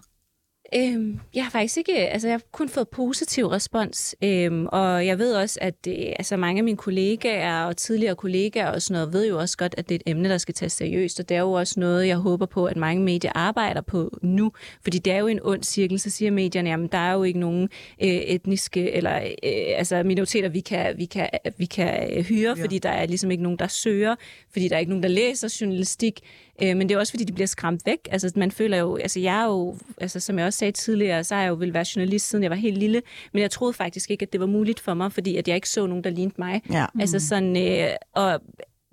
Øhm, jeg har faktisk ikke, altså jeg har kun fået positiv respons, øhm, og jeg ved også, at det, altså mange af mine kollegaer og tidligere kollegaer og sådan noget, ved jo også godt, at det er et emne, der skal tages seriøst, og det er jo også noget, jeg håber på, at mange medier arbejder på nu, fordi det er jo en ond cirkel, så siger medierne, jamen der er jo ikke nogen øh, etniske eller øh, altså minoriteter, vi kan, vi kan, vi kan øh, hyre, ja. fordi der er ligesom ikke nogen, der søger, fordi der er ikke nogen, der læser journalistik, Øh, men det er også, fordi de bliver skræmt væk. Altså, man føler jo, altså jeg er jo, altså, som jeg også sagde tidligere, så har jeg jo vil være journalist, siden jeg var helt lille, men jeg troede faktisk ikke, at det var muligt for mig, fordi at jeg ikke så nogen, der lignede mig. Ja. Mm. Altså sådan, øh, og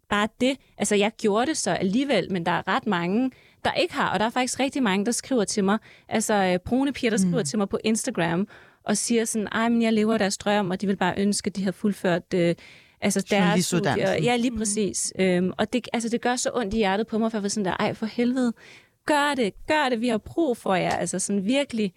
bare det, altså jeg gjorde det så alligevel, men der er ret mange, der ikke har, og der er faktisk rigtig mange, der skriver til mig, altså øh, brune piger, der skriver mm. til mig på Instagram, og siger sådan, ej, men jeg lever deres drøm, og de vil bare ønske, at de havde fuldført øh, Altså deres studier. Ja, lige præcis. Mm. Øhm, og det, altså, det gør så ondt i hjertet på mig, for at være sådan der, ej for helvede, gør det, gør det, vi har brug for jer. Altså sådan virkelig,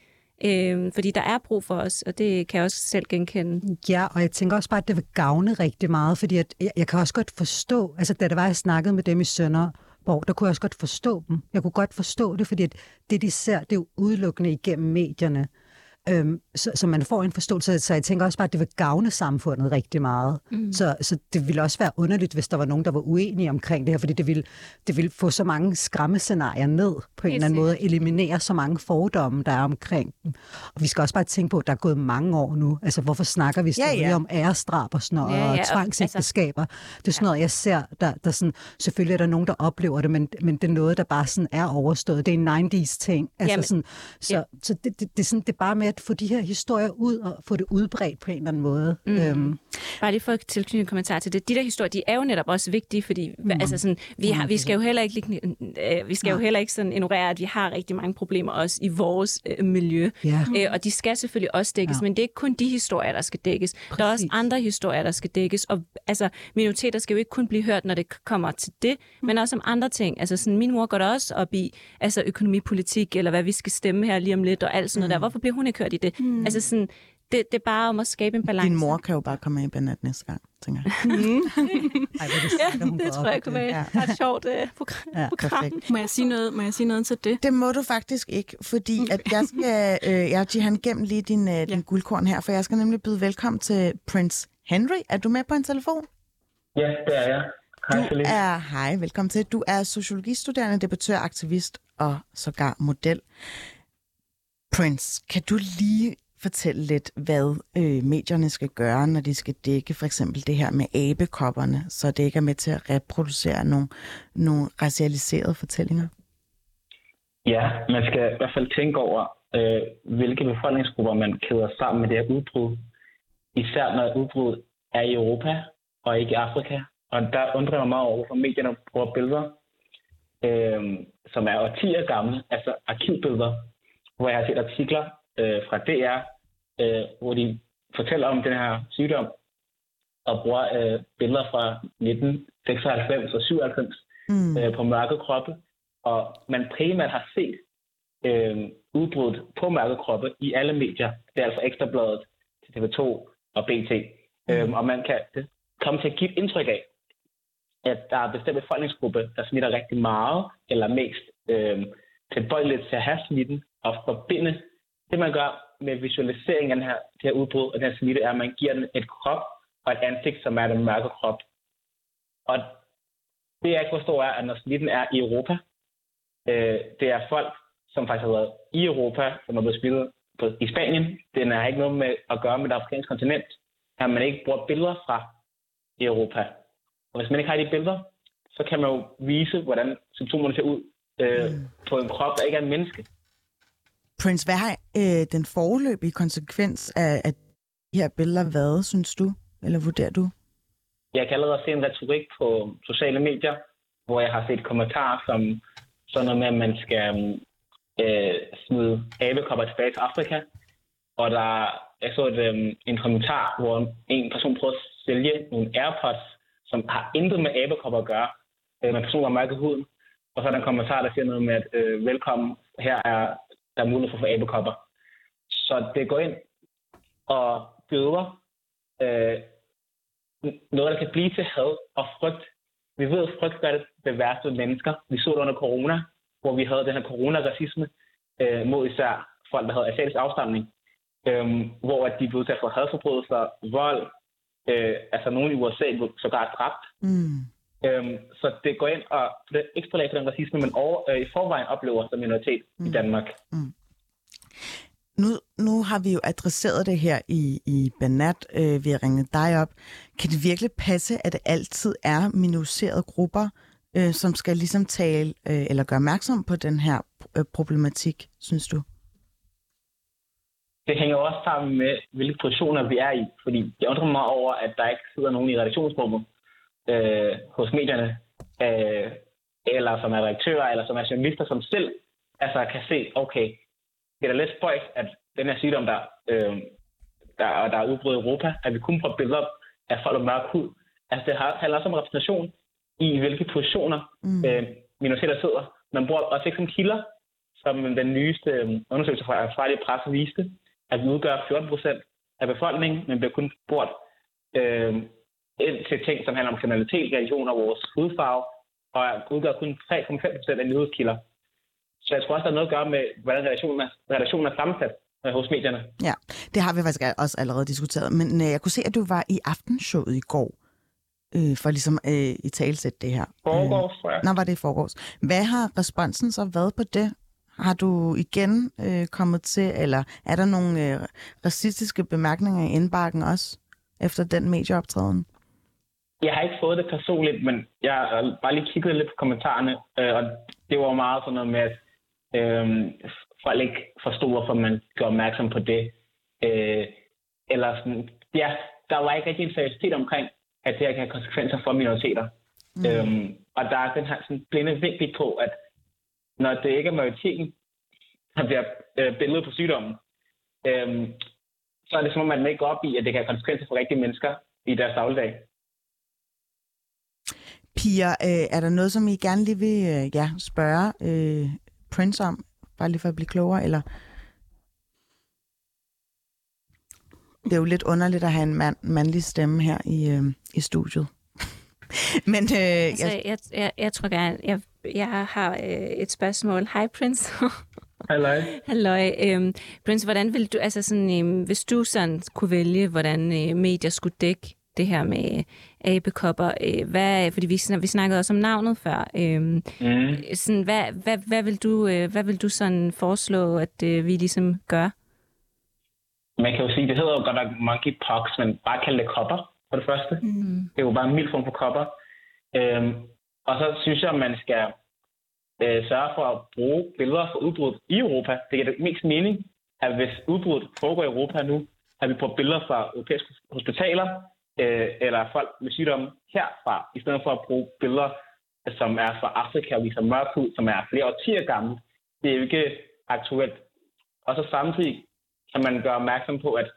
øhm, fordi der er brug for os, og det kan jeg også selv genkende. Ja, og jeg tænker også bare, at det vil gavne rigtig meget, fordi at jeg, jeg kan også godt forstå, altså da det var, jeg snakkede med dem i Sønderborg, der kunne jeg også godt forstå dem. Jeg kunne godt forstå det, fordi at det, de ser, det er jo udelukkende igennem medierne. Øhm, så, så man får en forståelse. Så jeg tænker også bare, at det vil gavne samfundet rigtig meget. Mm. Så, så det ville også være underligt, hvis der var nogen, der var uenige omkring det her, fordi det ville, det ville få så mange skræmmescenarier ned på en eller anden måde, eliminere så mange fordomme, der er omkring dem. Og vi skal også bare tænke på, at der er gået mange år nu. Altså, hvorfor snakker vi stadig ja, ja. om æresdrab og sådan noget, ja, ja. og tvangsægteskaber? Altså, det er sådan noget, jeg ser, der, der sådan, selvfølgelig er der nogen, der oplever det, men, men det er noget, der bare sådan er overstået. Det er en 90's ting. Altså, Jamen, sådan, så, ja. så det, det, det, er sådan, det er bare med at få de her historier ud og få det udbredt på en eller anden måde. Mm. Øhm. Bare lige for at tilknytte en kommentar til det. De der historier, de er jo netop også vigtige, fordi mm. altså sådan, vi, har, vi skal jo heller ikke, øh, vi skal jo heller ikke sådan ignorere, at vi har rigtig mange problemer også i vores øh, miljø. Ja. Øh, og de skal selvfølgelig også dækkes, ja. men det er ikke kun de historier, der skal dækkes. Præcis. Der er også andre historier, der skal dækkes. Og altså, minoriteter skal jo ikke kun blive hørt, når det kommer til det, mm. men også om andre ting. Altså sådan, min mor går der også op i altså, økonomipolitik, eller hvad vi skal stemme her lige om lidt, og alt sådan noget mm. der. Hvorfor bliver hun ikke hørt i det? Mm. Altså sådan, det, det er bare om at skabe en balance. Din mor kan jo bare komme med i banat næste gang, tænker jeg. Mm. Ej, det, ja, det tror jeg kunne være ja. et sjovt uh, program. Ja, perfekt. må, jeg sige noget, må jeg sige noget til det? Det må du faktisk ikke, fordi at jeg skal, øh, jeg Jihan, gem lige din, øh, ja. din guldkorn her, for jeg skal nemlig byde velkommen til Prince Henry. Er du med på en telefon? Ja, det er jeg. Hej, du er, hej, velkommen til. Du er sociologistuderende, debattør, aktivist og sågar model. Prince, kan du lige fortælle lidt, hvad øh, medierne skal gøre, når de skal dække for eksempel det her med abekopperne, så det ikke er med til at reproducere nogle, nogle racialiserede fortællinger? Ja, man skal i hvert fald tænke over, øh, hvilke befolkningsgrupper man kæder sammen med det her udbrud. Især når udbruddet er i Europa og ikke i Afrika. Og der undrer jeg mig meget over, hvorfor medierne bruger billeder, øh, som er årtier gamle, altså arkivbilleder, hvor jeg har set artikler øh, fra DR, øh, hvor de fortæller om den her sygdom, og bruger øh, billeder fra 1996 og 97 mm. øh, på mørke kroppe, og man primært har set øh, udbruddet på mørke kroppe i alle medier. Det er altså Ekstrabladet til TV2 og BT. Mm. Øh, og man kan komme til at give indtryk af, at der er bestemt befolkningsgruppe, der smitter rigtig meget, eller mest øh, tilbøjeligt til at have smitten, og forbinde det, man gør med visualiseringen af den her, det her udbrud og den her smitte, er, at man giver den et krop og et ansigt, som er den mørke krop. Og det, jeg ikke forstår, er, at når smitten er i Europa, øh, det er folk, som faktisk har været i Europa, som er blevet smittet på, i Spanien. Den har ikke noget med at gøre med det afrikanske kontinent, at man ikke bruger billeder fra Europa. Og hvis man ikke har de billeder, så kan man jo vise, hvordan symptomerne ser ud øh, mm. på en krop, der ikke er en menneske. Prince, hvad har øh, den forløbige konsekvens af, af de her billeder været, synes du? Eller vurderer du? Jeg kan allerede se en retorik på sociale medier, hvor jeg har set kommentarer som sådan noget med, at man skal øh, smide abekopper tilbage til Afrika. Og der, jeg så et, øh, en kommentar, hvor en person prøvede at sælge nogle AirPods, som har intet med abekopper at gøre, øh, med personer med mørke huden. Og så er der en kommentar, der siger noget med, at øh, velkommen, her er der er mulighed for at få abekopper. Så det går ind og gøder øh, noget, der kan blive til had og frygt. Vi ved, at frygt gør det, det værste ved mennesker. Vi så det under corona, hvor vi havde den her coronaracisme øh, mod især folk, der havde asiatisk afstamning, øh, hvor at de blev udsat for hadforbrydelser, vold, øh, altså nogen i USA blev sågar dræbt. Mm. Øhm, så det går ind og ekstra lag for den racisme, man over, øh, i forvejen oplever som minoritet mm. i Danmark. Mm. Nu, nu har vi jo adresseret det her i, i Banat. Øh, vi har ringet dig op. Kan det virkelig passe, at det altid er minoriserede grupper, øh, som skal ligesom tale øh, eller gøre opmærksom på den her øh, problematik, synes du? Det hænger også sammen med, hvilke positioner vi er i. Fordi jeg undrer mig over, at der ikke sidder nogen i redaktionsrummet øh, hos medierne, øh, eller som er redaktører, eller som er journalister, som selv altså, kan se, okay, det er da lidt spøjt, at den her sygdom, der, øh, der, der er udbrudt i Europa, at vi kun får billeder af folk med mørk hud. Altså, det handler også om repræsentation i, hvilke positioner mm. øh, minoriteter sidder. Man bruger også ikke som kilder, som den nyeste øh, undersøgelse fra Australien Presse viste, at vi udgør 14 procent af befolkningen, men bliver kun spurgt øh, til ting, som handler om kriminalitet, religion og vores hudfarve, og udgør kun 3,5 procent af nyhedskilder. Så jeg tror også, der er noget at gøre med, hvordan relationen er, relationen er sammensat øh, hos medierne. Ja, det har vi faktisk også allerede diskuteret. Men øh, jeg kunne se, at du var i aftenshowet i går, øh, for ligesom øh, i talsæt det her. Forgårs, tror jeg. Nå, var det i forgårs. Hvad har responsen så været på det? Har du igen øh, kommet til, eller er der nogle øh, racistiske bemærkninger i indbakken også, efter den medieoptræden? Jeg har ikke fået det personligt, men jeg har bare lige kigget lidt på kommentarerne, øh, og det var meget sådan noget med, at øh, folk ikke forstod, hvorfor man gør opmærksom på det. Øh, eller sådan, ja, der var ikke rigtig en seriøsitet omkring, at det her kan have konsekvenser for minoriteter. Mm. Øhm, og der er den her sådan, blinde vinkel på, at når det ikke er majoriteten, der bliver øh, billedet på sygdommen, øh, så er det som om, man ikke går op i, at det kan have konsekvenser for rigtige mennesker i deres dagligdag. Pia, øh, er der noget, som I gerne lige vil øh, ja, spørge øh, Prince om? Bare lige for at blive klogere, eller... Det er jo lidt underligt at have en mand, mandlig stemme her i, øh, i studiet. Men øh, altså, jeg... Jeg, jeg, jeg tror gerne, jeg, jeg har øh, et spørgsmål. Hej, Prince. Halløj. Halløj. Øhm, Prince, hvordan vil du, altså sådan, øh, hvis du sådan kunne vælge, hvordan øh, medier skulle dække det her med abekopper. Øh, hvad, fordi vi, vi snakkede også om navnet før. Øh, mm. sådan, hvad, hvad, hvad, vil du, øh, hvad vil du sådan foreslå, at øh, vi ligesom gør? Man kan jo sige, det hedder jo godt nok monkeypox, men bare kalde det kopper for det første. Mm. Det er jo bare en mild form for kopper. Øhm, og så synes jeg, at man skal øh, sørge for at bruge billeder fra udbruddet i Europa. Det giver det mest mening, at hvis udbruddet foregår i Europa nu, at vi bruger billeder fra europæiske hospitaler, øh, eller folk med sygdomme herfra, i stedet for at bruge billeder, som er fra Afrika og viser mørk hud, som er flere årtier gammel. Det er jo ikke aktuelt. Og så samtidig kan man gøre opmærksom på, at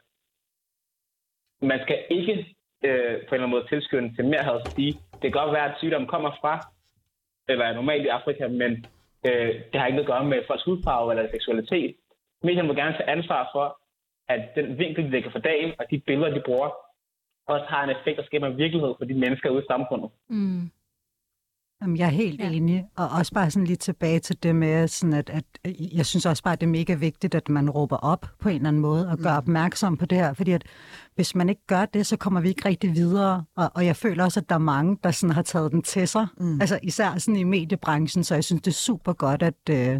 man skal ikke øh, på en eller anden måde tilskynde til mere had fordi det kan godt være, at sygdommen kommer fra, eller er normalt i Afrika, men øh, det har ikke noget at gøre med folks hudfarve eller seksualitet. Medierne må gerne tage ansvar for, at den vinkel, de lægger for dagen, og de billeder, de bruger, også har en effekt og skaber en virkelighed for de mennesker ude i samfundet. Mm. Jamen, jeg er helt ja. enig, og også bare sådan lige tilbage til det med, sådan at, at jeg synes også bare, at det er mega vigtigt, at man råber op på en eller anden måde og gør mm. opmærksom på det her, fordi at hvis man ikke gør det, så kommer vi ikke rigtig videre, og, og jeg føler også, at der er mange, der sådan har taget den til sig, mm. altså især sådan i mediebranchen, så jeg synes, det er super godt, at, øh,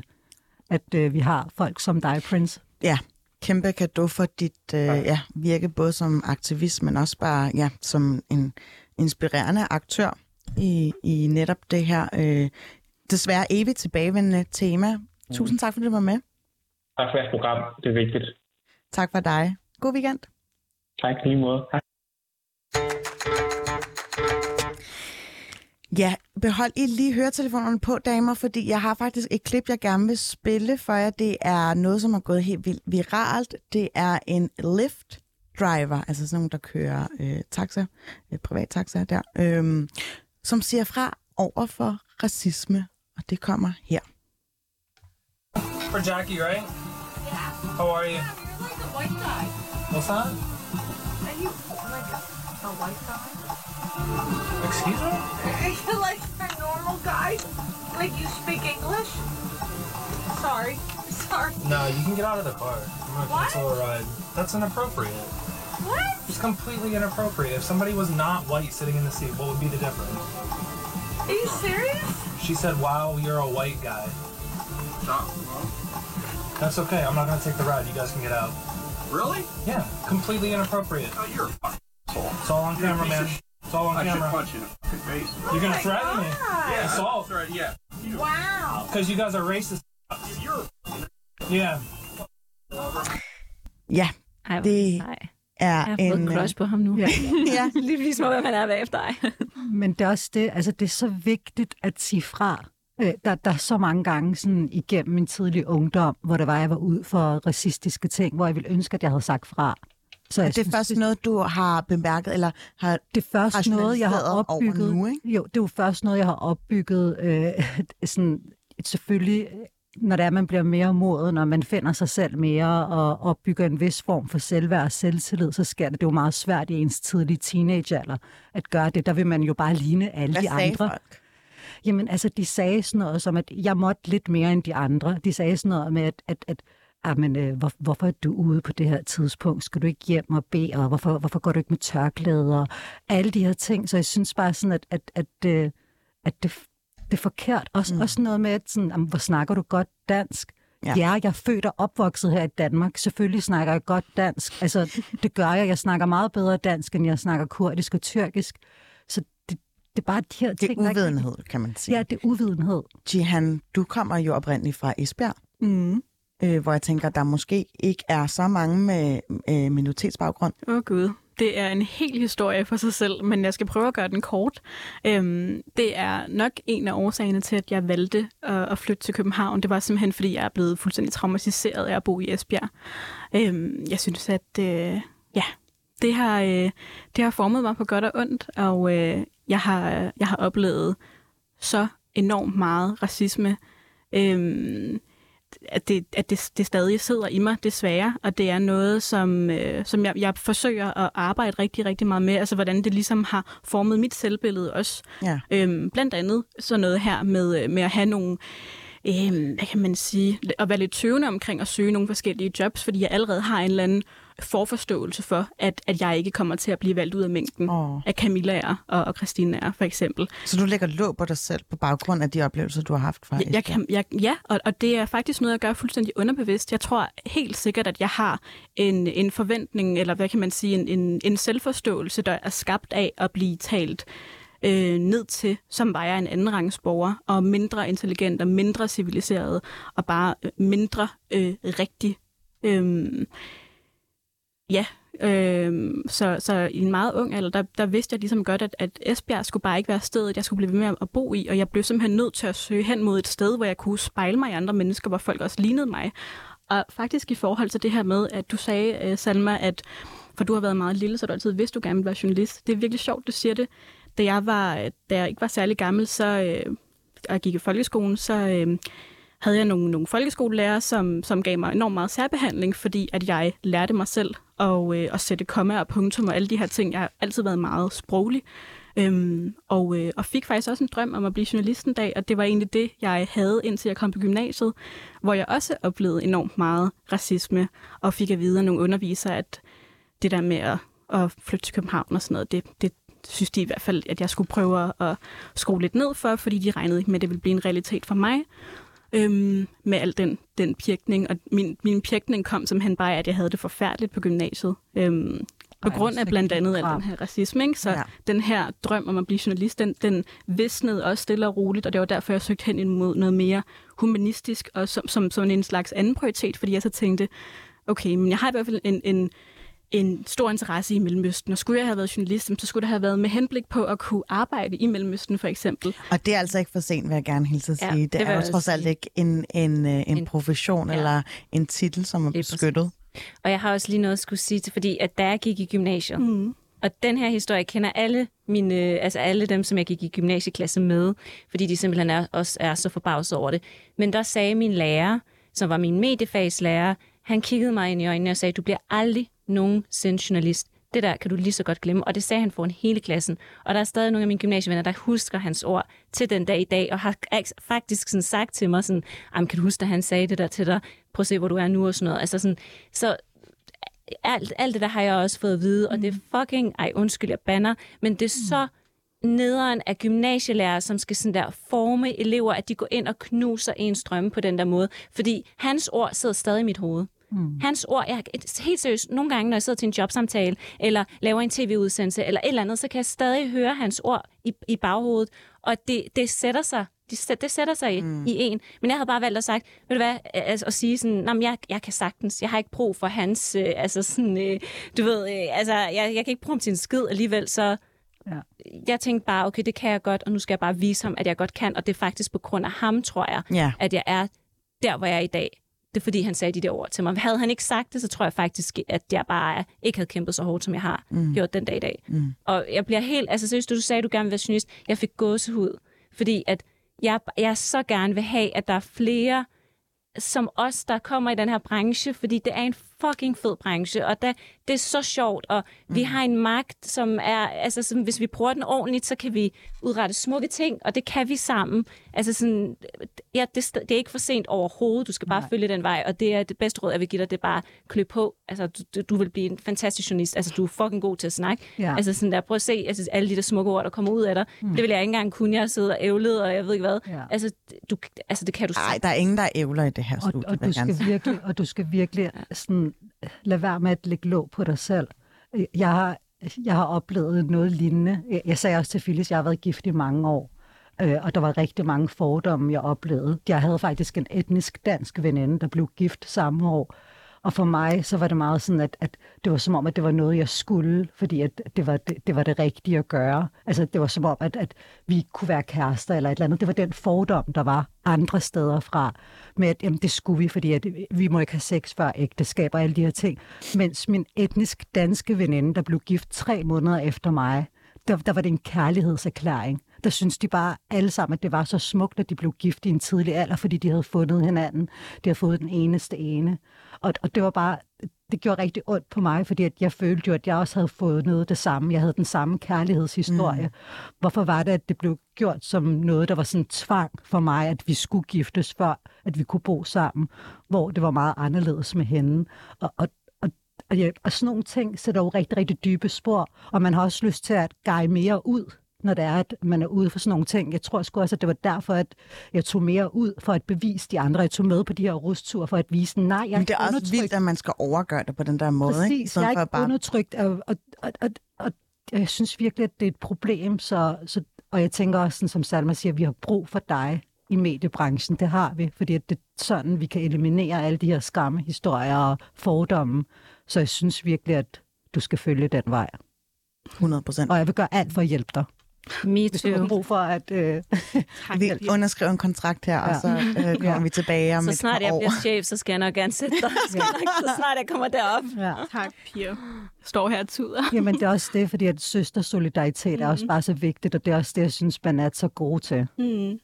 at øh, vi har folk som dig, Prince. Ja, kæmpe gave for dit øh, ja, virke, både som aktivist, men også bare ja, som en inspirerende aktør i, i netop det her øh, desværre evigt tilbagevendende tema. Tusind tak, fordi du var med. Tak for jeres program. Det er vigtigt. Tak for dig. God weekend. Tak lige måde. Hej. Ja, behold I lige høretelefonerne på, damer, fordi jeg har faktisk et klip, jeg gerne vil spille for jer. Det er noget, som er gået helt vildt viralt. Det er en Lyft driver, altså sådan nogen, der kører øh, taxa, øh, privat taxa der, øh, som siger fra over for racisme, og det kommer her. For Jackie, right? Yeah. How are you? You're like a white guy. What's that? Are you like a, a white guy? Excuse me? Are you like a normal guy? Like you speak English? Sorry. Sorry. No, you can get out of the car. I'm gonna What? cancel a ride. That's inappropriate. What? It's completely inappropriate. If somebody was not white sitting in the seat, what would be the difference? Are you serious? She said, wow, you're a white guy. That's okay. I'm not gonna take the ride. You guys can get out. Really? Yeah, completely inappropriate. Oh, you're a fucking asshole. It's all on camera, man. It's all on I should camera. punch you in the fucking face. You're gonna Oh threaten me? God. Yeah, Assault. that's right. Yeah. You Wow. Because you guys are racist. you're Yeah. Ja, Ej, Det nej. er Jeg har fået en... en crush på ham nu. Ja. ja, Lige ligesom, hvad man er bagefter dig. Men det er også det, altså det er så vigtigt at sige fra. Øh, Der, der er så mange gange sådan, igennem min tidlige ungdom, hvor det var, jeg var ud for racistiske ting, hvor jeg ville ønske, at jeg havde sagt fra. Så jeg det er først noget, du har bemærket, eller har... det er først noget, jeg har opbygget. nu, ikke? Jo, det er jo først noget, jeg har opbygget. Øh, sådan, selvfølgelig, når det er, man bliver mere moden, når man finder sig selv mere og opbygger en vis form for selvværd og selvtillid, så sker det. Det er jo meget svært i ens tidlige teenagealder at gøre det. Der vil man jo bare ligne alle Hvad de andre. folk? Jamen, altså, de sagde sådan noget som, at jeg måtte lidt mere end de andre. De sagde sådan noget med, at, at, at men, øh, hvor, hvorfor er du ude på det her tidspunkt? Skal du ikke hjem og bede? Og hvorfor, hvorfor går du ikke med tørklæder? Og alle de her ting. Så jeg synes bare sådan, at, at, at, øh, at det, det er forkert. Også, mm. også noget med, at sådan, jamen, hvor snakker du godt dansk? Ja. Ja. jeg er født og opvokset her i Danmark. Selvfølgelig snakker jeg godt dansk. Altså, det gør jeg. Jeg snakker meget bedre dansk, end jeg snakker kurdisk og tyrkisk. Så det, det er bare de her Det er ting, der ikke- uvidenhed, kan man sige. Ja, det er uvidenhed. Jihan, du kommer jo oprindeligt fra Esbjerg, Mm øh, hvor jeg tænker, der måske ikke er så mange med øh, minoritetsbaggrund. Åh oh, gud. Det er en hel historie for sig selv, men jeg skal prøve at gøre den kort. Øhm, det er nok en af årsagerne til, at jeg valgte at, at flytte til København. Det var simpelthen, fordi jeg er blevet fuldstændig traumatiseret af at bo i Esbjerg. Øhm, jeg synes, at øh, ja, det har, øh, det har formet mig på godt og ondt, og øh, jeg, har, jeg har oplevet så enormt meget racisme. Øhm, at, det, at det, det stadig sidder i mig, desværre, og det er noget, som, øh, som jeg, jeg forsøger at arbejde rigtig, rigtig meget med, altså hvordan det ligesom har formet mit selvbillede også. Ja. Øhm, blandt andet sådan noget her med, øh, med at have nogle, øh, hvad kan man sige, at være lidt tøvende omkring at søge nogle forskellige jobs, fordi jeg allerede har en eller anden forforståelse for, at, at jeg ikke kommer til at blive valgt ud af mængden Åh. af Camilla er og, og Christine er, for eksempel. Så du lægger låg på dig selv på baggrund af de oplevelser, du har haft fra Jeg, kan, jeg, ja, og, og det er faktisk noget, jeg gør fuldstændig underbevidst. Jeg tror helt sikkert, at jeg har en, en forventning, eller hvad kan man sige, en, en, en selvforståelse, der er skabt af at blive talt øh, ned til, som var jeg en anden rangs borger, og mindre intelligent og mindre civiliseret, og bare øh, mindre øh, rigtig. Øhm, ja, Øh, så, så i en meget ung alder, der, der vidste jeg ligesom godt, at, at Esbjerg skulle bare ikke være stedet, jeg skulle blive ved med at bo i, og jeg blev simpelthen nødt til at søge hen mod et sted, hvor jeg kunne spejle mig i andre mennesker, hvor folk også lignede mig. Og faktisk i forhold til det her med, at du sagde, øh, Salma, at for du har været meget lille, så du altid vidste, du gerne ville være journalist. Det er virkelig sjovt, du siger det. Da jeg, var, øh, da jeg ikke var særlig gammel, så øh, og jeg gik i folkeskolen, så øh, havde jeg nogle, nogle folkeskolelærer, som, som gav mig enormt meget særbehandling, fordi at jeg lærte mig selv at, øh, at sætte komma og punktum og alle de her ting. Jeg har altid været meget sproglig, øhm, og, øh, og fik faktisk også en drøm om at blive journalist en dag, og det var egentlig det, jeg havde, indtil jeg kom på gymnasiet, hvor jeg også oplevede enormt meget racisme, og fik at vide af nogle undervisere, at det der med at, at flytte til København og sådan noget, det, det synes de i hvert fald, at jeg skulle prøve at skrue lidt ned for, fordi de regnede ikke med, at det ville blive en realitet for mig øhm, med al den, den pjekning. Og min, min pjekning kom simpelthen bare af, at jeg havde det forfærdeligt på gymnasiet. Øhm, på Ej, grund af blandt andet al den her racisme. Ikke? Så ja. den her drøm om at blive journalist, den, den visnede også stille og roligt, og det var derfor, jeg søgte hen imod noget mere humanistisk, og som, som, som en slags anden prioritet, fordi jeg så tænkte, okay, men jeg har i hvert fald en, en, en stor interesse i Mellemøsten, og skulle jeg have været journalist, så skulle det have været med henblik på at kunne arbejde i Mellemøsten for eksempel. Og det er altså ikke for sent, vil jeg gerne hilse at Ja, sige. det det, vil er jo trods alt ikke en, en, øh, en, En- profession ja. ja. eller en titel, som er beskyttet. Og jeg har også lige noget at skulle sige til, fordi at da jeg gik i gymnasiet, Mm. Og den her historie kender alle mine, altså alle dem, som jeg gik i gymnasieklasse med, fordi de simpelthen er, også er så forbavset over det. Men der sagde min lærer, som var min mediefagslærer, han kiggede mig ind i øjnene og sagde, du bliver aldrig nogensinde journalist. Det der kan du lige så godt glemme. Og det sagde han foran hele klassen. Og der er stadig nogle af mine gymnasievenner, der husker hans ord til den dag i dag, og har faktisk sådan sagt til mig sådan, "Jamen, kan du huske, at han sagde det der til dig? Prøv at se, hvor du er nu og sådan noget. Altså sådan, så alt, alt det der har jeg også fået at vide, og det er fucking, ej undskyld, jeg banner, men det er så nederen af gymnasielærer, som skal sådan der forme elever, at de går ind og knuser ens drømme på den der måde. Fordi hans ord sidder stadig i mit hoved. Mm. Hans ord, jeg, helt seriøst, nogle gange, når jeg sidder til en jobsamtale, eller laver en tv-udsendelse, eller et eller andet, så kan jeg stadig høre hans ord i, i baghovedet, og det, det sætter sig det, det sætter sig i, mm. i en. Men jeg havde bare valgt at sagt, ved du hvad, altså, at sige sådan, "Nå, men jeg, jeg kan sagtens, jeg har ikke brug for hans, øh, altså sådan, øh, du ved, øh, altså, jeg, jeg kan ikke bruge ham til en skid alligevel, så Ja. jeg tænkte bare, okay, det kan jeg godt, og nu skal jeg bare vise ham, at jeg godt kan, og det er faktisk på grund af ham, tror jeg, Ja. at jeg er der, hvor jeg er i dag. Det er fordi, han sagde de der ord til mig. Havde han ikke sagt det, så tror jeg faktisk, at jeg bare ikke havde kæmpet så hårdt, som jeg har mm. gjort den dag i dag. Mm. Og jeg bliver helt... Altså seriøst, du sagde, du gerne vil være journalist. Jeg fik gåsehud, fordi at jeg, jeg så gerne vil have, at der er flere som os, der kommer i den her branche, fordi det er en fucking fed branche, og der, det er så sjovt, og mm. vi har en magt, som er, altså som, hvis vi bruger den ordentligt, så kan vi udrette smukke ting, og det kan vi sammen. Altså sådan, ja, det, det er ikke for sent overhovedet, du skal bare Nej. følge den vej, og det er det bedste råd, jeg vil give dig, det er bare klø på. Altså, du, du- vil blive en fantastisk journalist, altså du er fucking god til at snakke. Ja. Altså sådan der, prøv at se altså, alle de der smukke ord, der kommer ud af dig. Mm. Det vil jeg ikke engang kunne, jeg sidder og ævlet, og jeg ved ikke hvad. Ja. Altså, du, altså, det kan du Nej, der er ingen, der ævler i det her Og, studie, og, vil du skal virkelig, og du skal virkelig sådan, lad være med at lægge låg på dig selv. Jeg har, jeg har oplevet noget lignende. Jeg, jeg sagde også til Phyllis, jeg har været gift i mange år. Øh, og der var rigtig mange fordomme, jeg oplevede. Jeg havde faktisk en etnisk dansk veninde, der blev gift samme år. Og for mig, så var det meget sådan, at, at det var som om, at det var noget, jeg skulle, fordi at det, var det, det var det rigtige at gøre. Altså, det var som om, at, at vi kunne være kærester eller et eller andet. Det var den fordom, der var andre steder fra, med at jamen, det skulle vi, fordi at vi må ikke have sex før ægteskab og alle de her ting. Mens min etnisk danske veninde, der blev gift tre måneder efter mig, der, der var det en kærlighedserklæring. Der synes de bare alle sammen, at det var så smukt, at de blev gift i en tidlig alder, fordi de havde fundet hinanden. De havde fået den eneste ene. Og, og det var bare, det gjorde rigtig ondt på mig, fordi at jeg følte jo, at jeg også havde fået noget det samme. Jeg havde den samme kærlighedshistorie. Mm. Hvorfor var det, at det blev gjort som noget, der var sådan tvang for mig, at vi skulle giftes før, at vi kunne bo sammen, hvor det var meget anderledes med hende. Og, og, og, og, ja, og sådan nogle ting sætter jo rigtig, rigtig dybe spor, og man har også lyst til at geje mere ud når det er, at man er ude for sådan nogle ting. Jeg tror sgu også, at det var derfor, at jeg tog mere ud for at bevise de andre. Jeg tog med på de her rusture for at vise, nej, jeg er Men det er ikke også undertrykt. vildt, at man skal overgøre det på den der måde. ikke? Præcis, stedet jeg er ikke bare- undertrykt, og, og, og, og, og jeg synes virkelig, at det er et problem, så, så, og jeg tænker også, sådan, som Salma siger, at vi har brug for dig i mediebranchen. Det har vi, fordi at det er sådan, vi kan eliminere alle de her skræmme historier og fordomme. Så jeg synes virkelig, at du skal følge den vej. 100 procent. Og jeg vil gøre alt for at hjælpe dig. Me Hvis du har too. brug for at... Øh, Vi underskriver en kontrakt her, og Ja. så øh, kommer Ja. vi tilbage om Så et snart par jeg år. bliver chef, så skal jeg nok gerne sætte dig. Så snart jeg kommer derop. ja. Tak, Pia. Står her og tuder. Jamen, det er også det, fordi at søstersolidaritet er også bare så vigtigt, og det er også det, jeg synes, man er så god til. Mm.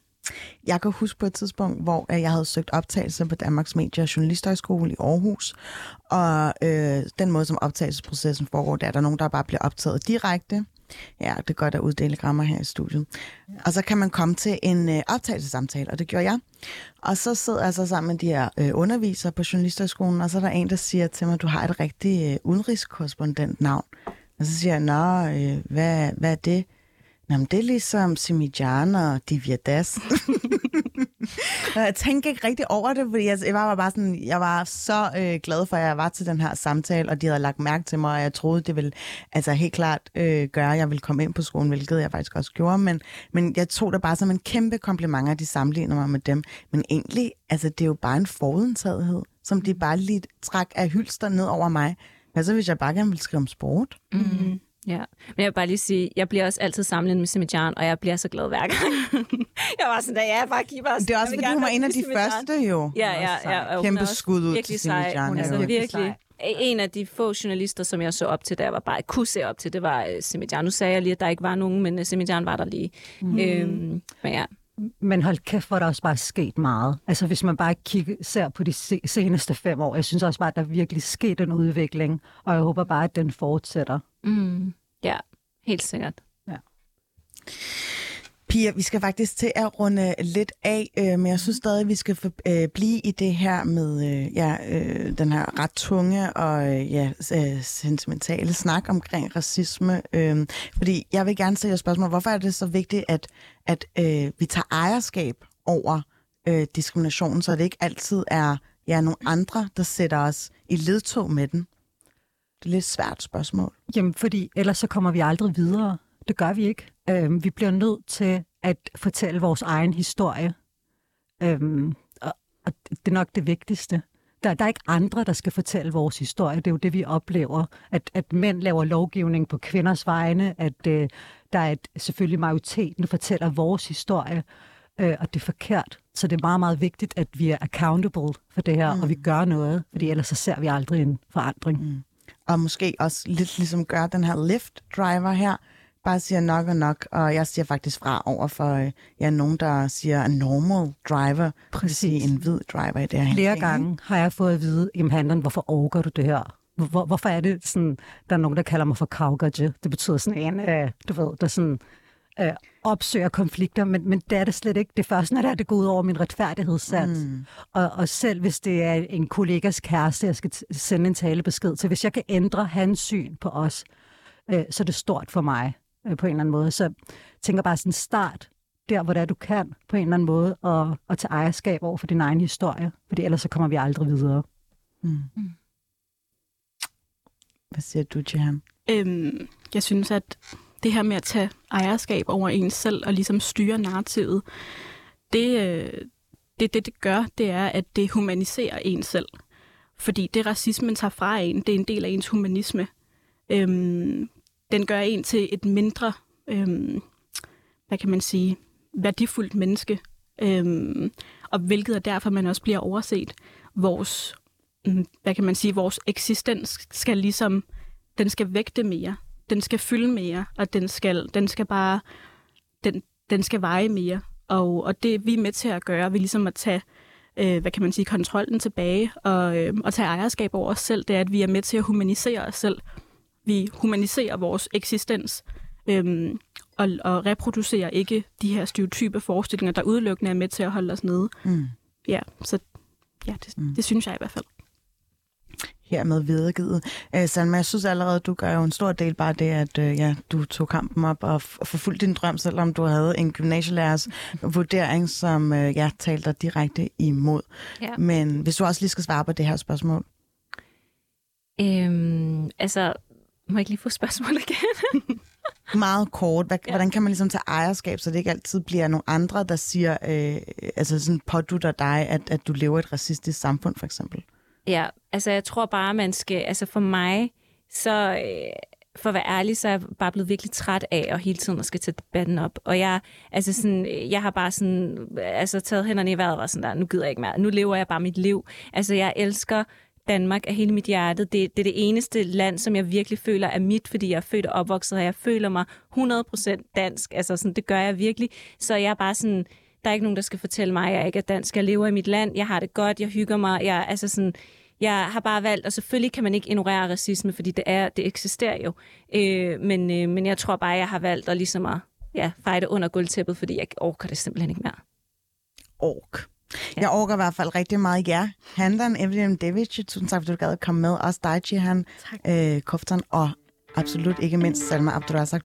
Jeg kan huske på et tidspunkt, hvor øh, jeg havde søgt optagelse på Danmarks Medie- og Journalisthøjskole i Aarhus. Og øh, den måde, som optagelsesprocessen foregår, der er der nogen, der bare bliver optaget direkte. Ja, det er godt at uddele grammer her i studiet. Og så kan man komme til en øh, optagelsessamtale, og det gjorde jeg. Og så sidder jeg så sammen med de her øh, undervisere på Journalisthøjskolen, og så er der en, der siger til mig, du har et rigtigt øh, udenrigskorrespondent navn. Og så siger jeg, nå, øh, hvad, hvad er det? Nå, men det er ligesom Simijan og Divya Das. Jeg tænkte ikke rigtig over det, fordi jeg, jeg var bare sådan, jeg var så øh, glad for, at jeg var til den her samtale, og de havde lagt mærke til mig, og jeg troede, det ville altså helt klart øh, gøre, at jeg ville komme ind på skolen, hvilket jeg faktisk også gjorde, men, men jeg tog det bare som en kæmpe kompliment, at de sammenligner mig med dem. Men egentlig, altså det er jo bare en forudindtagethed, som de bare lige træk af hylster ned over mig. Hvad så, hvis jeg bare gerne ville skrive om sport? Mm. Ja, men jeg vil bare lige sige, jeg bliver også altid sammenlignet med Simijan, og jeg bliver så glad hver gang. jeg var sådan, da ja, bare giv mig. Det er også, fordi hun var en af de første jo. Ja, ja, ja. er Kæmpe også skud ud til sej. Simi Hun er altså virkelig en af de få journalister, som jeg så op til, da jeg var bare kunne se op til, det var uh, Simijan. Nu sagde jeg lige, at der ikke var nogen, men uh, Simijan var der lige. Mm. Øhm, men ja, Men hold kæft, hvor der også bare sket meget. Altså hvis man bare kigger, ser på de se- seneste fem år, jeg synes også bare, at der er virkelig sket en udvikling, og jeg håber bare, at den fortsætter. mm. ja, helt sikkert. Pia, vi skal faktisk til at runde lidt af, øh, men jeg synes stadig, at vi skal for, øh, blive i det her med øh, ja, øh, den her ret tunge og øh, ja, øh, sentimentale snak omkring racisme. Øh, fordi jeg vil gerne stille et spørgsmål, hvorfor er det så vigtigt, at, at øh, vi tager ejerskab over øh, diskrimination, så det ikke altid er ja, nogle andre, der sætter os i ledtog med den? Det er et lidt svært spørgsmål. Jamen, fordi ellers så kommer vi aldrig videre. Det gør vi ikke. Øhm, vi bliver nødt til at fortælle vores egen historie. Øhm, og, og det er nok det vigtigste. Der, der er ikke andre, der skal fortælle vores historie. Det er jo det, vi oplever. At, at mænd laver lovgivning på kvinders vegne. At øh, der er et, selvfølgelig majoriteten, fortæller vores historie. Øh, og det er forkert. Så det er meget, meget vigtigt, at vi er accountable for det her, mm. og vi gør noget. Fordi ellers så ser vi aldrig en forandring. Mm. og måske også lidt ligesom gør den her lift driver her, bare siger nok og nok, og jeg siger faktisk fra over for øh, ja, nogen, der siger en normal driver, Præcis. en hvid driver i det her. Flere gange har jeg fået at vide, jamen handleren, hvorfor overgår du det her? Hvor, hvorfor er det sådan, der er nogen, der kalder mig for kavgaje. Det betyder sådan en, øh, du ved, der sådan øh, opsøger konflikter, men, men det er det slet ikke. Det er først, når det, er, det går ud over min retfærdighedssans. Mm. Og, og selv hvis det er en kollegas kæreste, jeg skal sende en talebesked til, hvis jeg kan ændre hans syn på os, øh, så er det stort for mig øh, på en eller anden måde. Så jeg tænker bare sådan start der, hvor det er, du kan på en eller anden måde, og, og tage ejerskab over for din egen historie, fordi ellers så kommer vi aldrig videre. Mm. Hvad siger du, Jihan? Øhm, jeg synes, at det her med at tage ejerskab over ens selv og ligesom styre narrativet, det, øh, det, det, det gør, det er, at det humaniserer en selv. Fordi det racismen tager fra en, det er en del af ens humanisme. Øhm, den gør en til et mindre, øhm, hvad kan man sige, værdifuldt menneske. Øhm, og hvilket er derfor, man også bliver overset. Vores, mm, hvad kan man sige, vores eksistens skal ligesom, den skal vægte mere. Den skal fylde mere, og den skal, den skal bare, den, den skal veje mere. Og, og det vi er med til at gøre, vi ligesom at tage, øh, hvad kan man sige, kontrollen tilbage og, øh, og tage ejerskab over os selv, det er, at vi er med til at humanisere os selv. Vi humaniserer vores eksistens øhm, og, og reproducerer ikke de her stereotype forestillinger, der udelukkende er med til at holde os nede. Mm. Ja, så ja, det, mm. det synes jeg i hvert fald. Hermed videregivet. Øh, Salma, jeg synes allerede, du gør jo en stor del bare det, at øh, ja, du tog kampen op og, f- og forfulgte din drøm, selvom du havde en gymnasielærers vurdering, som øh, ja, talte dig direkte imod. Ja. Men hvis du også lige skal svare på det her spørgsmål. Øhm, altså, må jeg ikke lige få spørgsmål igen? Meget kort. Hvad, ja. Hvordan kan man ligesom tage ejerskab, så det ikke altid bliver nogle andre, der siger, øh, altså sådan pådutter dig, at, at du lever i et racistisk samfund, for eksempel? Ja, altså jeg tror bare, man skal... Altså for mig, så... Øh, for at være ærlig, så er jeg bare blevet virkelig træt af at hele tiden at skal tage debatten op. Og jeg, altså sådan, jeg har bare sådan, altså taget hænderne i vejret og var sådan der, nu gider jeg ikke mere. Nu lever jeg bare mit liv. Altså jeg elsker Danmark af hele mit hjerte. Det, det er det eneste land, som jeg virkelig føler er mit, fordi jeg er født og opvokset, og jeg føler mig 100% dansk. Altså sådan, det gør jeg virkelig. Så jeg er bare sådan, der er ikke nogen, der skal fortælle mig, at jeg ikke er dansk. Jeg lever i mit land, jeg har det godt, jeg hygger mig. Jeg, altså sådan, jeg har bare valgt, og selvfølgelig kan man ikke ignorere racisme, fordi det, er, det eksisterer jo. Øh, men, øh, men jeg tror bare, jeg har valgt at, ligesom at ja, fejde under gulvtæppet, fordi jeg orker det simpelthen ikke mere. Ork. Ja. Jeg orker i hvert fald rigtig meget jer. Handan Evelyn David, tusind tak, fordi du gad at komme med. Også dig, Jihan, øh, Koftan, og absolut ikke mindst Salma Abdurazak.